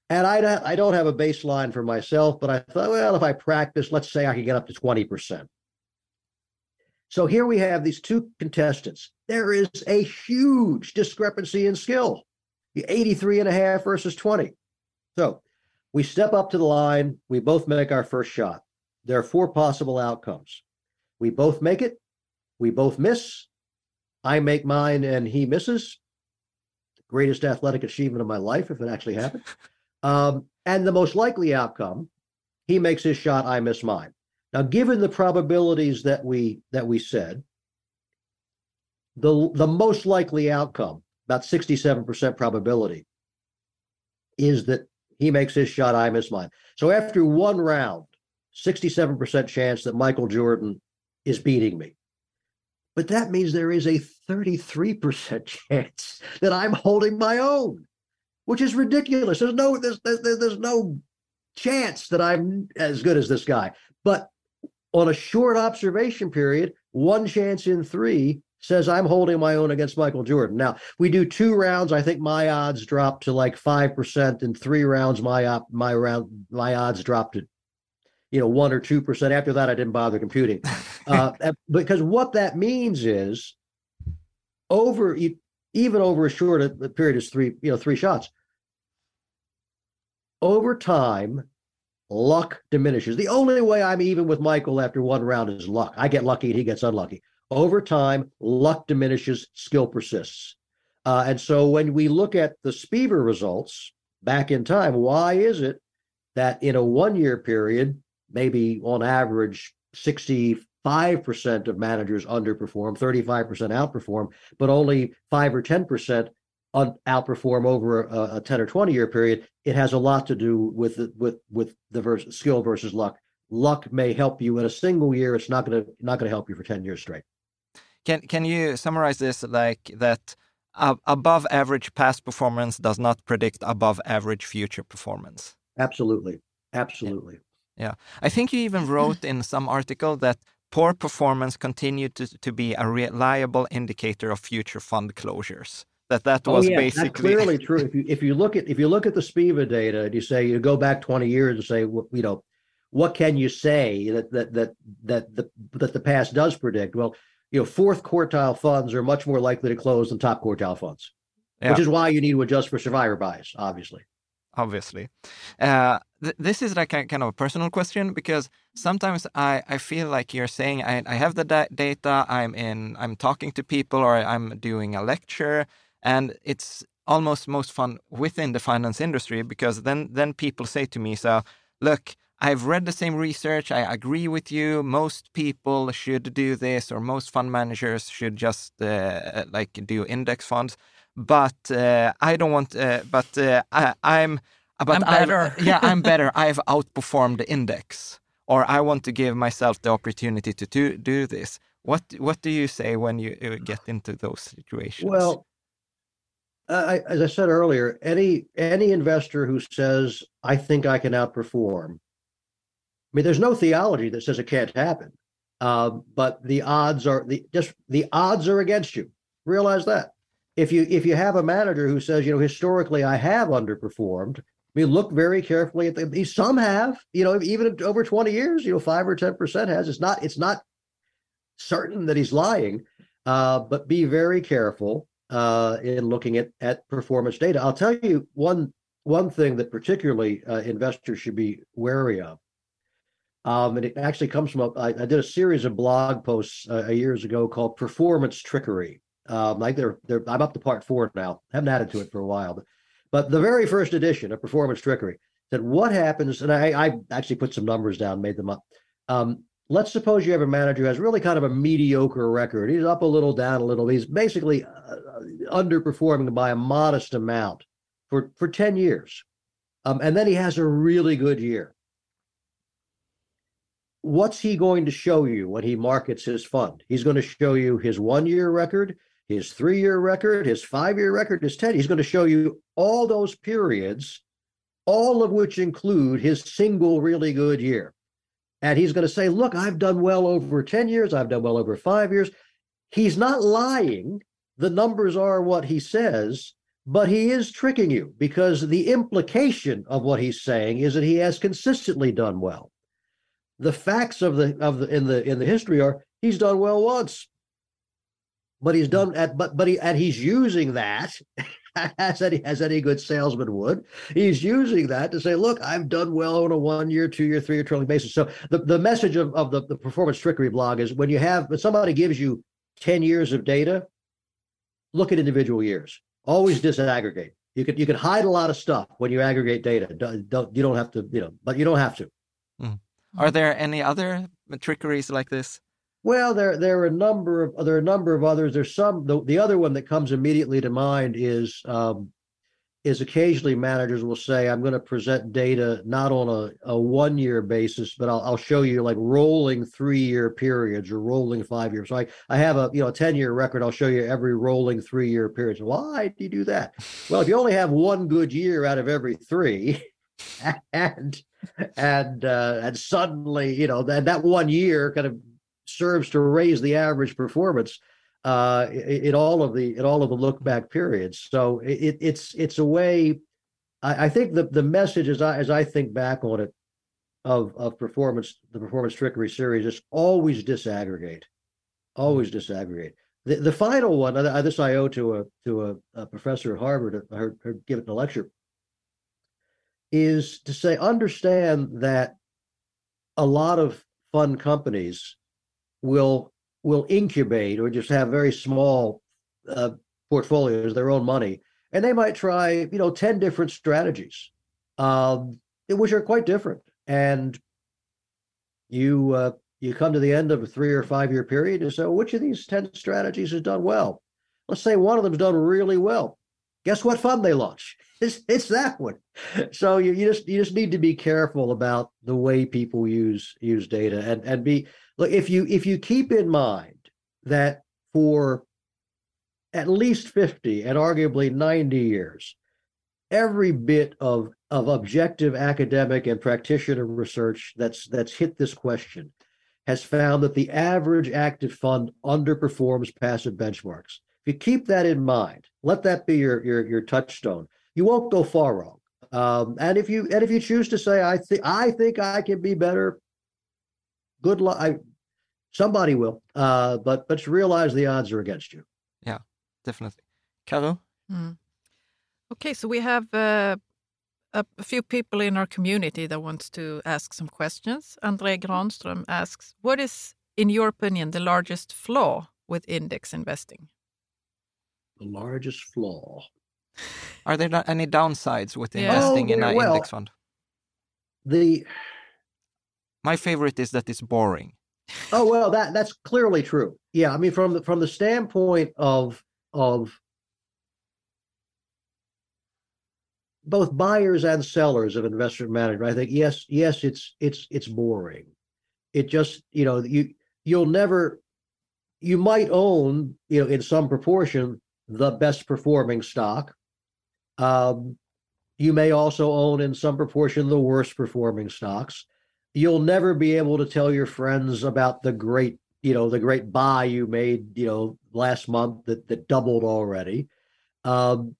And I, I don't have a baseline for myself, but I thought, well, if I practice, let's say I can get up to 20%. So here we have these two contestants. There is a huge discrepancy in skill 83 and a half versus 20. So we step up to the line. We both make our first shot. There are four possible outcomes. We both make it. We both miss. I make mine and he misses. Greatest athletic achievement of my life, if it actually happened. Um, and the most likely outcome, he makes his shot, I miss mine. Now, given the probabilities that we that we said, the the most likely outcome, about 67% probability, is that he makes his shot, I miss mine. So after one round, 67% chance that Michael Jordan is beating me. But that means there is a 33% chance that I'm holding my own, which is ridiculous. There's no there's, there's, there's no chance that I'm as good as this guy. But on a short observation period, one chance in three says I'm holding my own against Michael Jordan. Now we do two rounds. I think my odds drop to like five percent. In three rounds, my op, my round my odds dropped to you know one or two percent. After that, I didn't bother computing uh, because what that means is over even over a short period is three you know three shots. Over time, luck diminishes. The only way I'm even with Michael after one round is luck. I get lucky and he gets unlucky. Over time, luck diminishes, skill persists. Uh, and so when we look at the SPIVA results back in time, why is it that in a one year period, maybe on average 65% of managers underperform, 35% outperform, but only 5 or 10% outperform over a, a, 10 or 20 year period it has a lot to do with the, with with the skill versus luck luck may help you in a single year it's not going to not going to help you for 10 years straight can can you summarize this like that uh, above average past performance does not predict above average future performance? Absolutely. Absolutely. Yeah, i think you even wrote in some article that poor performance continued to, to be a reliable indicator of future fund closures that that oh, was oh, yeah, basically that's clearly true. If you if you look at if you look at the SPIVA data and you say you go back 20 years and say you know what can you say that that that that the that the past does predict? Well, you know, fourth quartile funds are much more likely to close than top quartile funds, yeah. which is why you need to adjust for survivor bias, obviously. Obviously, uh, th- this is like a kind of a personal question because sometimes I, I feel like you're saying I, I have the da- data, I'm in, I'm talking to people, or I'm doing a lecture, and it's almost most fun within the finance industry because then then people say to me, so look, I've read the same research. I agree with you. Most people should do this, or most fund managers should just uh, like do index funds. But uh, I don't want. Uh, but uh, I, am But I'm better. yeah, I'm better. I've outperformed the index, or I want to give myself the opportunity to do, do this. What What do you say when you uh, get into those situations? Well, I, as I said earlier, any any investor who says I think I can outperform, I mean, there's no theology that says it can't happen, uh, but the odds are the just the odds are against you. Realize that. If you if you have a manager who says, you know, historically I have underperformed, I mean, look very carefully at the. Some have, you know, even over 20 years, you know, five or 10 percent has. It's not it's not certain that he's lying, uh, but be very careful uh, in looking at, at performance data. I'll tell you one one thing that particularly uh, investors should be wary of. Um, and it actually comes from a, I, I did a series of blog posts uh, years ago called "Performance Trickery." Um, like they're, they're I'm up to part four now. Haven't added to it for a while, but, but the very first edition of "Performance Trickery" said what happens, and I, I actually put some numbers down, made them up. Um, let's suppose you have a manager who has really kind of a mediocre record. He's up a little, down a little. He's basically uh, underperforming by a modest amount for for ten years, um, and then he has a really good year what's he going to show you when he markets his fund? He's going to show you his one year record, his three year record, his five year record, his 10. He's going to show you all those periods, all of which include his single really good year. And he's going to say, Look, I've done well over 10 years, I've done well over five years. He's not lying. The numbers are what he says, but he is tricking you because the implication of what he's saying is that he has consistently done well the facts of the of the in the in the history are he's done well once. But he's done at but but he and he's using that as any as any good salesman would. He's using that to say look i've done well on a one year two year three year trailing basis. So the, the message of, of the, the performance trickery blog is when you have when somebody gives you 10 years of data look at individual years. Always disaggregate. You can you can hide a lot of stuff when you aggregate data. Don't, don't you don't have to you know but you don't have to. Mm. Are there any other trickeries like this? Well, there there are a number of there are a number of others. There's some the, the other one that comes immediately to mind is um, is occasionally managers will say, I'm going to present data not on a, a one year basis, but I'll, I'll show you like rolling three year periods or rolling five years. So I, I have a you know a 10 year record. I'll show you every rolling three year period. So why do you do that? Well, if you only have one good year out of every three, and and uh, and suddenly, you know, that that one year kind of serves to raise the average performance uh, in, all of the in all of the look back periods. So it, it's it's a way. I, I think the the message as I as I think back on it of of performance the performance trickery series is always disaggregate, always disaggregate. The, the final one, this I owe to a to a, a professor at Harvard. I heard her give it in a lecture is to say understand that a lot of fund companies will will incubate or just have very small uh, portfolios, their own money, and they might try you know ten different strategies, um, which are quite different. And you uh, you come to the end of a three or five year period and say, well, which of these ten strategies has done well? Let's say one of them's done really well. Guess what fund they launch? It's, it's that one. So you, you just you just need to be careful about the way people use use data and and be look if you if you keep in mind that for at least 50 and arguably 90 years every bit of of objective academic and practitioner research that's that's hit this question has found that the average active fund underperforms passive benchmarks you keep that in mind let that be your your, your touchstone you won't go far wrong. Um, and if you and if you choose to say, I think I think I can be better, good luck. I, somebody will. Uh, but but realize the odds are against you. Yeah, definitely. Carol. Mm. Okay, so we have uh, a, a, few people in our community that wants to ask some questions. Andre Granström asks, "What is, in your opinion, the largest flaw with index investing?" The largest flaw. Are there not any downsides with yeah. investing oh, in an well, index fund? The my favorite is that it's boring. oh well, that that's clearly true. Yeah, I mean from the from the standpoint of of both buyers and sellers of investment management, I think yes, yes, it's it's it's boring. It just you know you you'll never you might own you know in some proportion the best performing stock um, you may also own in some proportion the worst performing stocks. You'll never be able to tell your friends about the great, you know, the great buy you made, you know, last month that that doubled already. Um,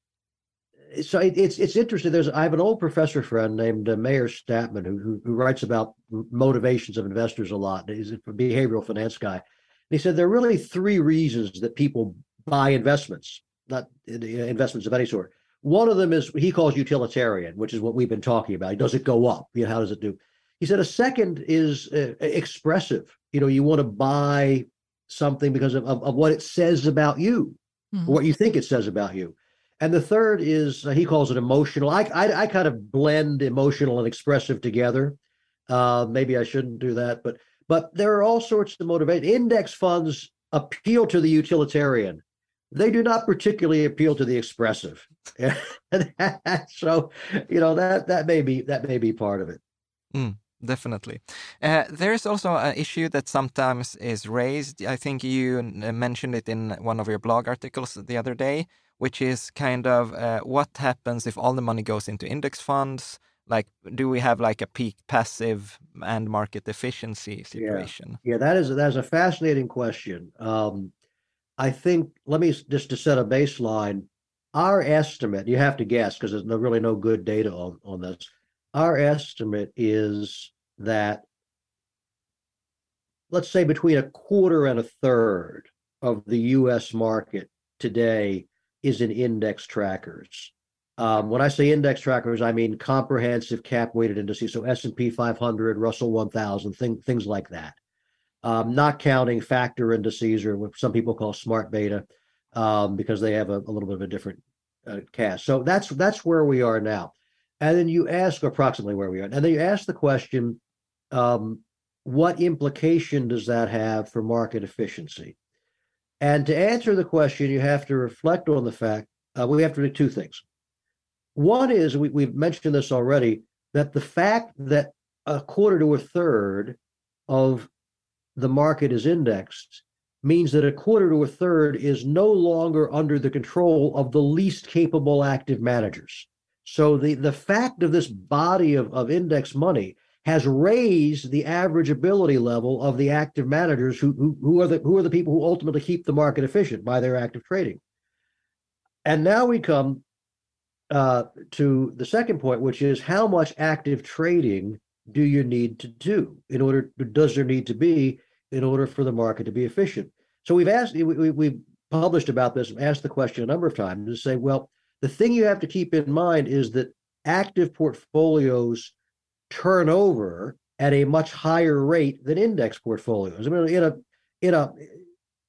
so it, it's it's interesting. There's I have an old professor friend named uh, Meir Statman who, who, who writes about motivations of investors a lot. He's a behavioral finance guy. And he said there are really three reasons that people buy investments, not investments of any sort. One of them is he calls utilitarian, which is what we've been talking about. Does it go up? You know, how does it do? He said a second is uh, expressive. You know, you want to buy something because of, of, of what it says about you, mm-hmm. what you think it says about you. And the third is uh, he calls it emotional. I, I, I kind of blend emotional and expressive together. Uh, maybe I shouldn't do that, but but there are all sorts of motivation. Index funds appeal to the utilitarian. They do not particularly appeal to the expressive. so, you know that that may be that may be part of it. Mm definitely. Uh, there's also an issue that sometimes is raised. I think you mentioned it in one of your blog articles the other day, which is kind of uh, what happens if all the money goes into index funds? Like, do we have like a peak passive and market efficiency situation? Yeah, yeah that is that is a fascinating question. Um, I think let me just to set a baseline. Our estimate, you have to guess because there's no, really no good data on, on this. Our estimate is that, let's say, between a quarter and a third of the U.S. market today is in index trackers. Um, when I say index trackers, I mean comprehensive cap weighted indices, so S and P 500, Russell 1000, thing, things like that. Um, not counting factor indices or what some people call smart beta, um, because they have a, a, little bit of a different uh, cast. So that's that's where we are now. And then you ask approximately where we are, and then you ask the question, um, what implication does that have for market efficiency? And to answer the question, you have to reflect on the fact uh, we have to do two things. One is we, we've mentioned this already that the fact that a quarter to a third of the market is indexed means that a quarter to a third is no longer under the control of the least capable active managers. So the, the fact of this body of, of index money has raised the average ability level of the active managers who, who, who are the who are the people who ultimately keep the market efficient by their active trading. And now we come uh, to the second point, which is how much active trading do you need to do in order? Does there need to be in order for the market to be efficient? So we've asked, we, we, published about this, and asked the question a number of times to say, well, the thing you have to keep in mind is that active portfolios turn over at a much higher rate than index portfolios. I mean, in a in a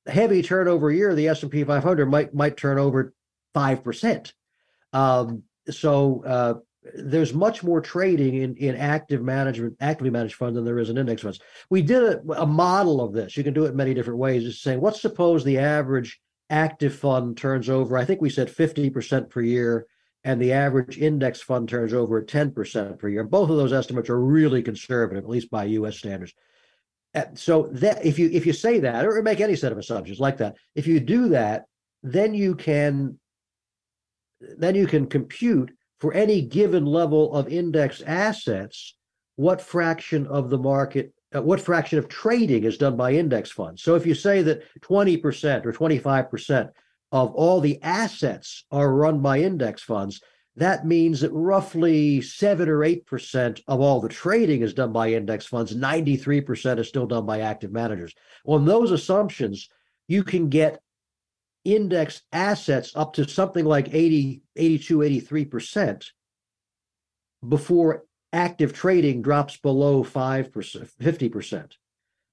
heavy turnover year, the S and P 500 might might turn over five percent. Um, so uh, there's much more trading in, in active management, actively managed funds than there is in index funds. We did a, a model of this. You can do it many different ways. Just saying, let's suppose the average active fund turns over. I think we said 50% per year and the average index fund turns over at 10% per year. Both of those estimates are really conservative, at least by US standards. Uh, so that if you if you say that or make any set of assumptions like that, if you do that, then you can then you can compute for any given level of index assets what fraction of the market uh, what fraction of trading is done by index funds. So if you say that 20% or 25% of all the assets are run by index funds, that means that roughly seven or eight percent of all the trading is done by index funds. 93% is still done by active managers. On those assumptions, you can get index assets up to something like 80, 82, 83% before active trading drops below 5%, 50%.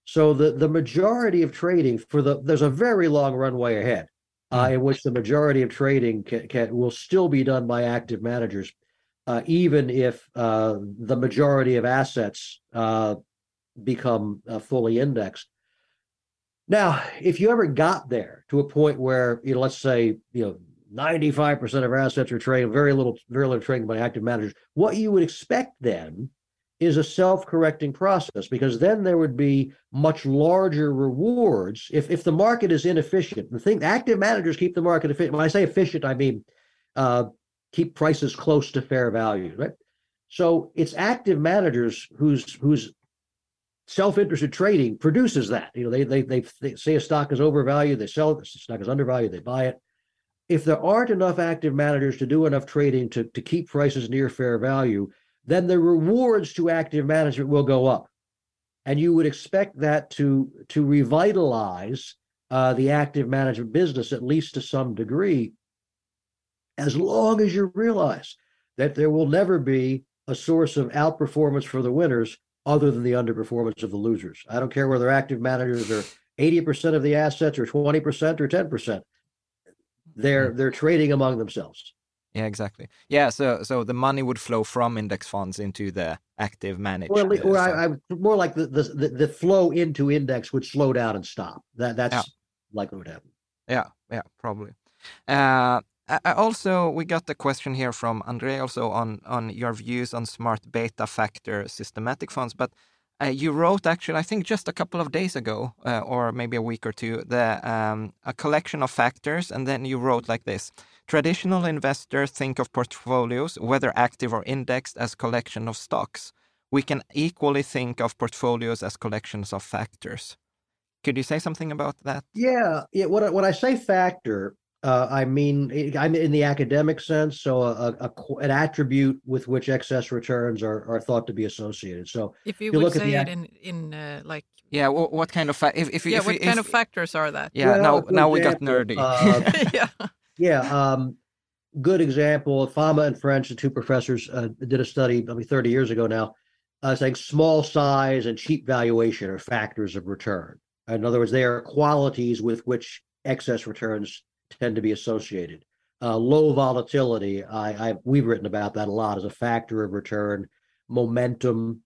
So the, the majority of trading for the there's a very long runway ahead uh, in which the majority of trading can, can, will still be done by active managers, uh, even if uh, the majority of assets uh, become uh, fully indexed. Now, if you ever got there to a point where, you know, let's say, you know, 95% of assets are trading, very little, very little trading by active managers, what you would expect then is a self-correcting process because then there would be much larger rewards if if the market is inefficient. The thing active managers keep the market efficient. When I say efficient, I mean uh, keep prices close to fair value, right? So it's active managers whose whose self-interested trading produces that. You know, they, they they they say a stock is overvalued, they sell it. The stock is undervalued, they buy it. If there aren't enough active managers to do enough trading to to keep prices near fair value, then the rewards to active management will go up. And you would expect that to, to revitalize uh, the active management business, at least to some degree, as long as you realize that there will never be a source of outperformance for the winners other than the underperformance of the losers. I don't care whether active managers are 80% of the assets or 20% or 10%. They're they're trading among themselves. Yeah, exactly. Yeah, so so the money would flow from index funds into the active managed. Or, or I, I, more like the, the the flow into index would slow down and stop. That that's yeah. likely what happen. Yeah, yeah, probably. Uh, also, we got a question here from Andre also on on your views on smart beta factor systematic funds, but uh, you wrote actually, I think just a couple of days ago, uh, or maybe a week or two, the um, a collection of factors, and then you wrote like this: traditional investors think of portfolios, whether active or indexed, as collection of stocks. We can equally think of portfolios as collections of factors. Could you say something about that? Yeah, yeah. I, when I say factor, uh, I mean, I'm in the academic sense, so a, a, an attribute with which excess returns are, are thought to be associated. So if you, you would say it in in uh, like yeah, what, what kind of fa- if if yeah, if, what if, kind if, of factors are that? Yeah, well, now now we got nerdy. Uh, yeah, yeah. Um, good example. Fama and French, the two professors, uh, did a study, I mean, 30 years ago now, uh, saying small size and cheap valuation are factors of return. In other words, they are qualities with which excess returns tend to be associated. Uh, low volatility, I, I, we've written about that a lot as a factor of return. Momentum,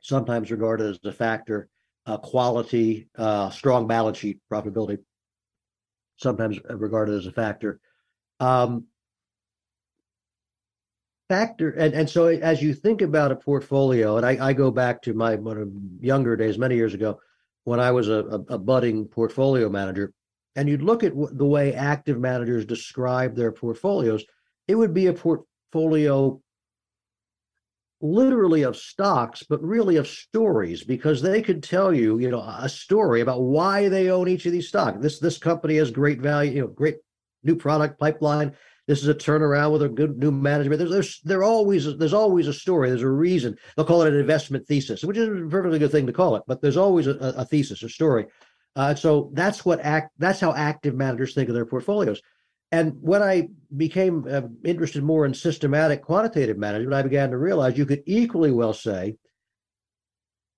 sometimes regarded as a factor. Uh, quality, uh, strong balance sheet profitability, sometimes regarded as a factor. Um, factor, and, and so as you think about a portfolio, and I, I go back to my younger days, many years ago, when I was a, a, a budding portfolio manager, and you'd look at the way active managers describe their portfolios, it would be a portfolio literally of stocks, but really of stories, because they could tell you, you know, a story about why they own each of these stocks. This this company has great value, you know, great new product pipeline. This is a turnaround with a good new management. There's there's there always there's always a story. There's a reason. They'll call it an investment thesis, which is a perfectly good thing to call it. But there's always a, a thesis, a story. Uh, so that's what act. That's how active managers think of their portfolios. And when I became uh, interested more in systematic quantitative management, I began to realize you could equally well say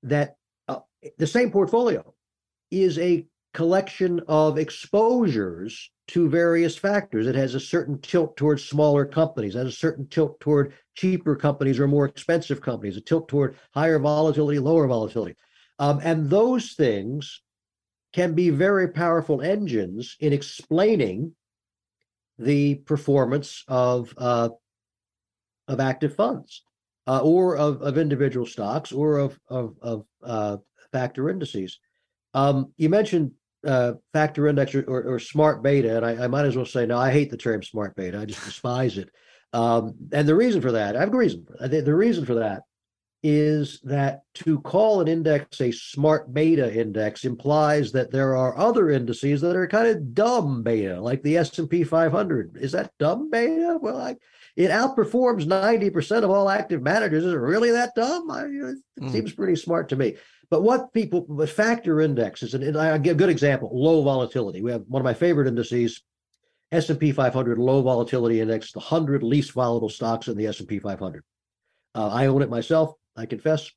that uh, the same portfolio is a collection of exposures to various factors. It has a certain tilt towards smaller companies, has a certain tilt toward cheaper companies or more expensive companies, a tilt toward higher volatility, lower volatility. Um, and those things can be very powerful engines in explaining the performance of uh, of active funds uh, or of, of individual stocks or of of, of uh, factor indices. Um, you mentioned uh, factor index or, or, or, smart beta, and I, I, might as well say no. I hate the term smart beta. I just despise it. Um, and the reason for that, I have a reason. That. The reason for that is that to call an index a smart beta index implies that there are other indices that are kind of dumb beta, like the S&P 500. Is that dumb beta? Well, I, it outperforms 90% of all active managers. Is it really that dumb? I, it mm. seems pretty smart to me. But what people, with factor indexes, and, and I give a good example, low volatility. We have one of my favorite indices, S&P 500 low volatility index, the 100 least volatile stocks in the S&P 500. Uh, I own it myself. I confess,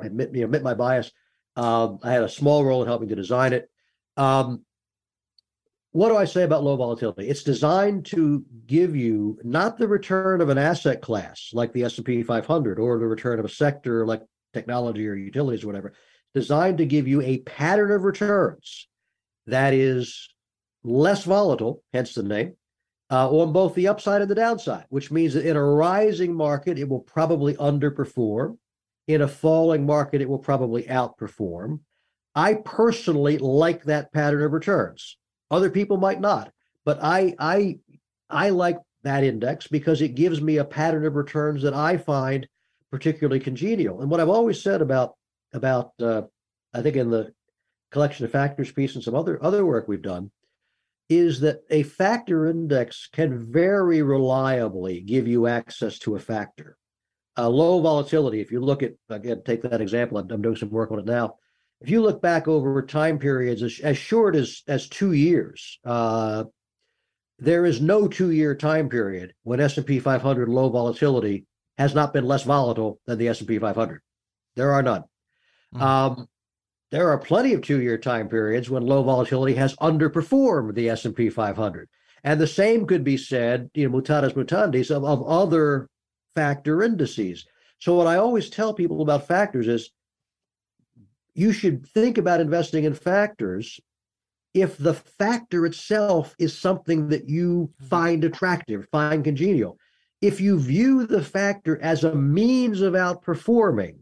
I admit, admit my bias. Um, I had a small role in helping to design it. Um, what do I say about low volatility? It's designed to give you not the return of an asset class like the S&P 500 or the return of a sector like technology or utilities or whatever. Designed to give you a pattern of returns that is less volatile, hence the name, uh, on both the upside and the downside, which means that in a rising market, it will probably underperform. In a falling market, it will probably outperform. I personally like that pattern of returns. Other people might not, but I I I like that index because it gives me a pattern of returns that I find particularly congenial. And what I've always said about about uh, I think in the collection of factors piece and some other other work we've done is that a factor index can very reliably give you access to a factor. A low volatility, if you look at, again, take that example, I'm, doing some work on it now. If you look back over time periods as, as short as, as two years, uh, there is no two-year time period when S&P 500 low volatility has not been less volatile than the S&P 500. There are none. Mm-hmm. Um, there are plenty of two-year time periods when low volatility has underperformed the S&P 500. And the same could be said, you know, mutatis mutandis, of, of other factor indices. So what I always tell people about factors is you should think about investing in factors if the factor itself is something that you mm-hmm. find attractive, find congenial. If you view the factor as a means of outperforming,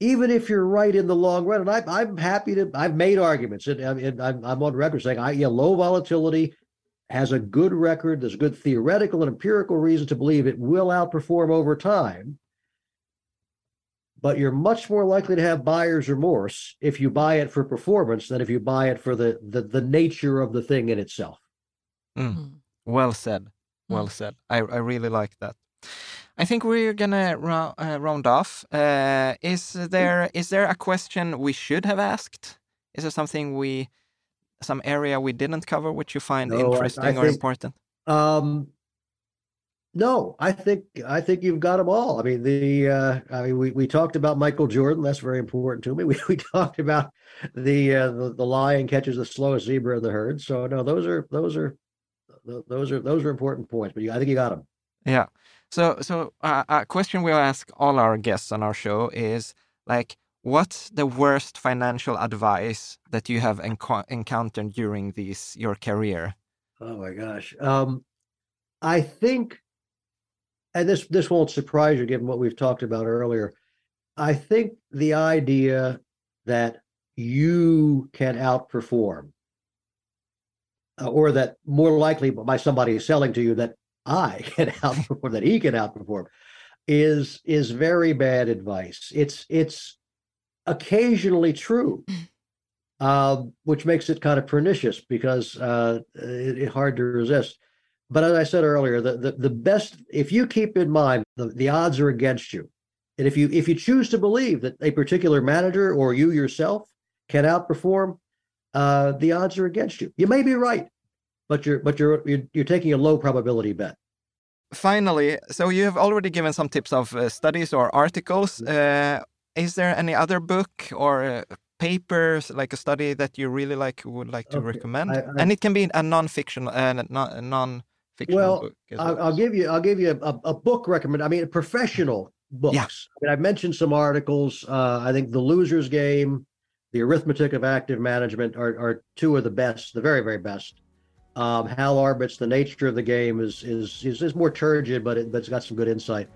even if you're right in the long run, and I, am happy to, I've made arguments, and, and I'm, I'm, on record saying, I, yeah, low volatility has a good record. There's good theoretical and empirical reason to believe it will outperform over time. But you're much more likely to have buyer's remorse if you buy it for performance than if you buy it for the the, the nature of the thing in itself. Mm. Well said. Well mm. said. I, I really like that. I think we're gonna ra- uh, round off. Uh, is there is there a question we should have asked? Is there something we some area we didn't cover which you find no, interesting I, I or think, important? Um, no, I think I think you've got them all. I mean, the uh, I mean, we, we talked about Michael Jordan. That's very important to me. We we talked about the uh, the, the lion catches the slowest zebra in the herd. So no, those are those are those are those are important points. But I think you got them. Yeah. So so uh, a question we ask all our guests on our show is like, What's the worst financial advice that you have enco encountered during these your career? Oh my gosh. Um, I think, and this this won't surprise you given what we've talked about earlier. I think the idea that you can outperform, uh, or that more likely by somebody selling to you that I can outperform, that he can outperform, is is very bad advice. It's it's occasionally true, uh, which makes it kind of pernicious because uh, it's it hard to resist. But as I said earlier, the, the, the best, if you keep in mind the, the odds are against you, and if you if you choose to believe that a particular manager or you yourself can outperform, uh, the odds are against you. You may be right, but you're but you're you're, you're taking a low probability bet finally, so you have already given some tips of uh, studies or articles. Uh, is there any other book or uh, papers like a study that you really like would like to okay. recommend? I, I, and it can be a non-fiction and uh, non, a non-fictional well, book. I'll, I'll, give you I'll give you a, a book recommend. I mean, professional books. Yeah. I mean, I've mentioned some articles. Uh, I think The Loser's Game, The Arithmetic of Active Management are, are two of the best, the very very best. Um, Hal Arbit's The Nature of the Game is is is, is more turgid, but it, but it's got some good insight.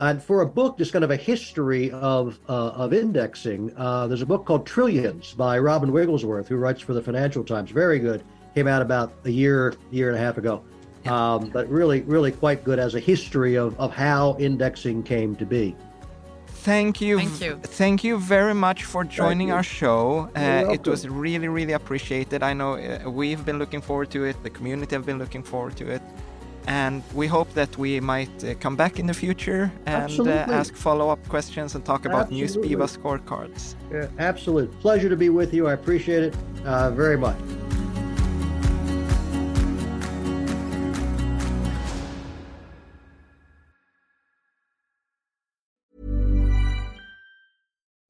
And for a book, just kind of a history of uh, of indexing, uh, there's a book called Trillions by Robin Wigglesworth, who writes for the Financial Times. Very good. Came out about a year, year and a half ago. Um, but really, really quite good as a history of, of how indexing came to be. Thank you. Thank you. Thank you very much for joining our show. Uh, it was really, really appreciated. I know uh, we've been looking forward to it. The community have been looking forward to it and we hope that we might uh, come back in the future and uh, ask follow-up questions and talk about absolutely. new SPIVA scorecards. Yeah, absolute pleasure to be with you. I appreciate it uh, very much.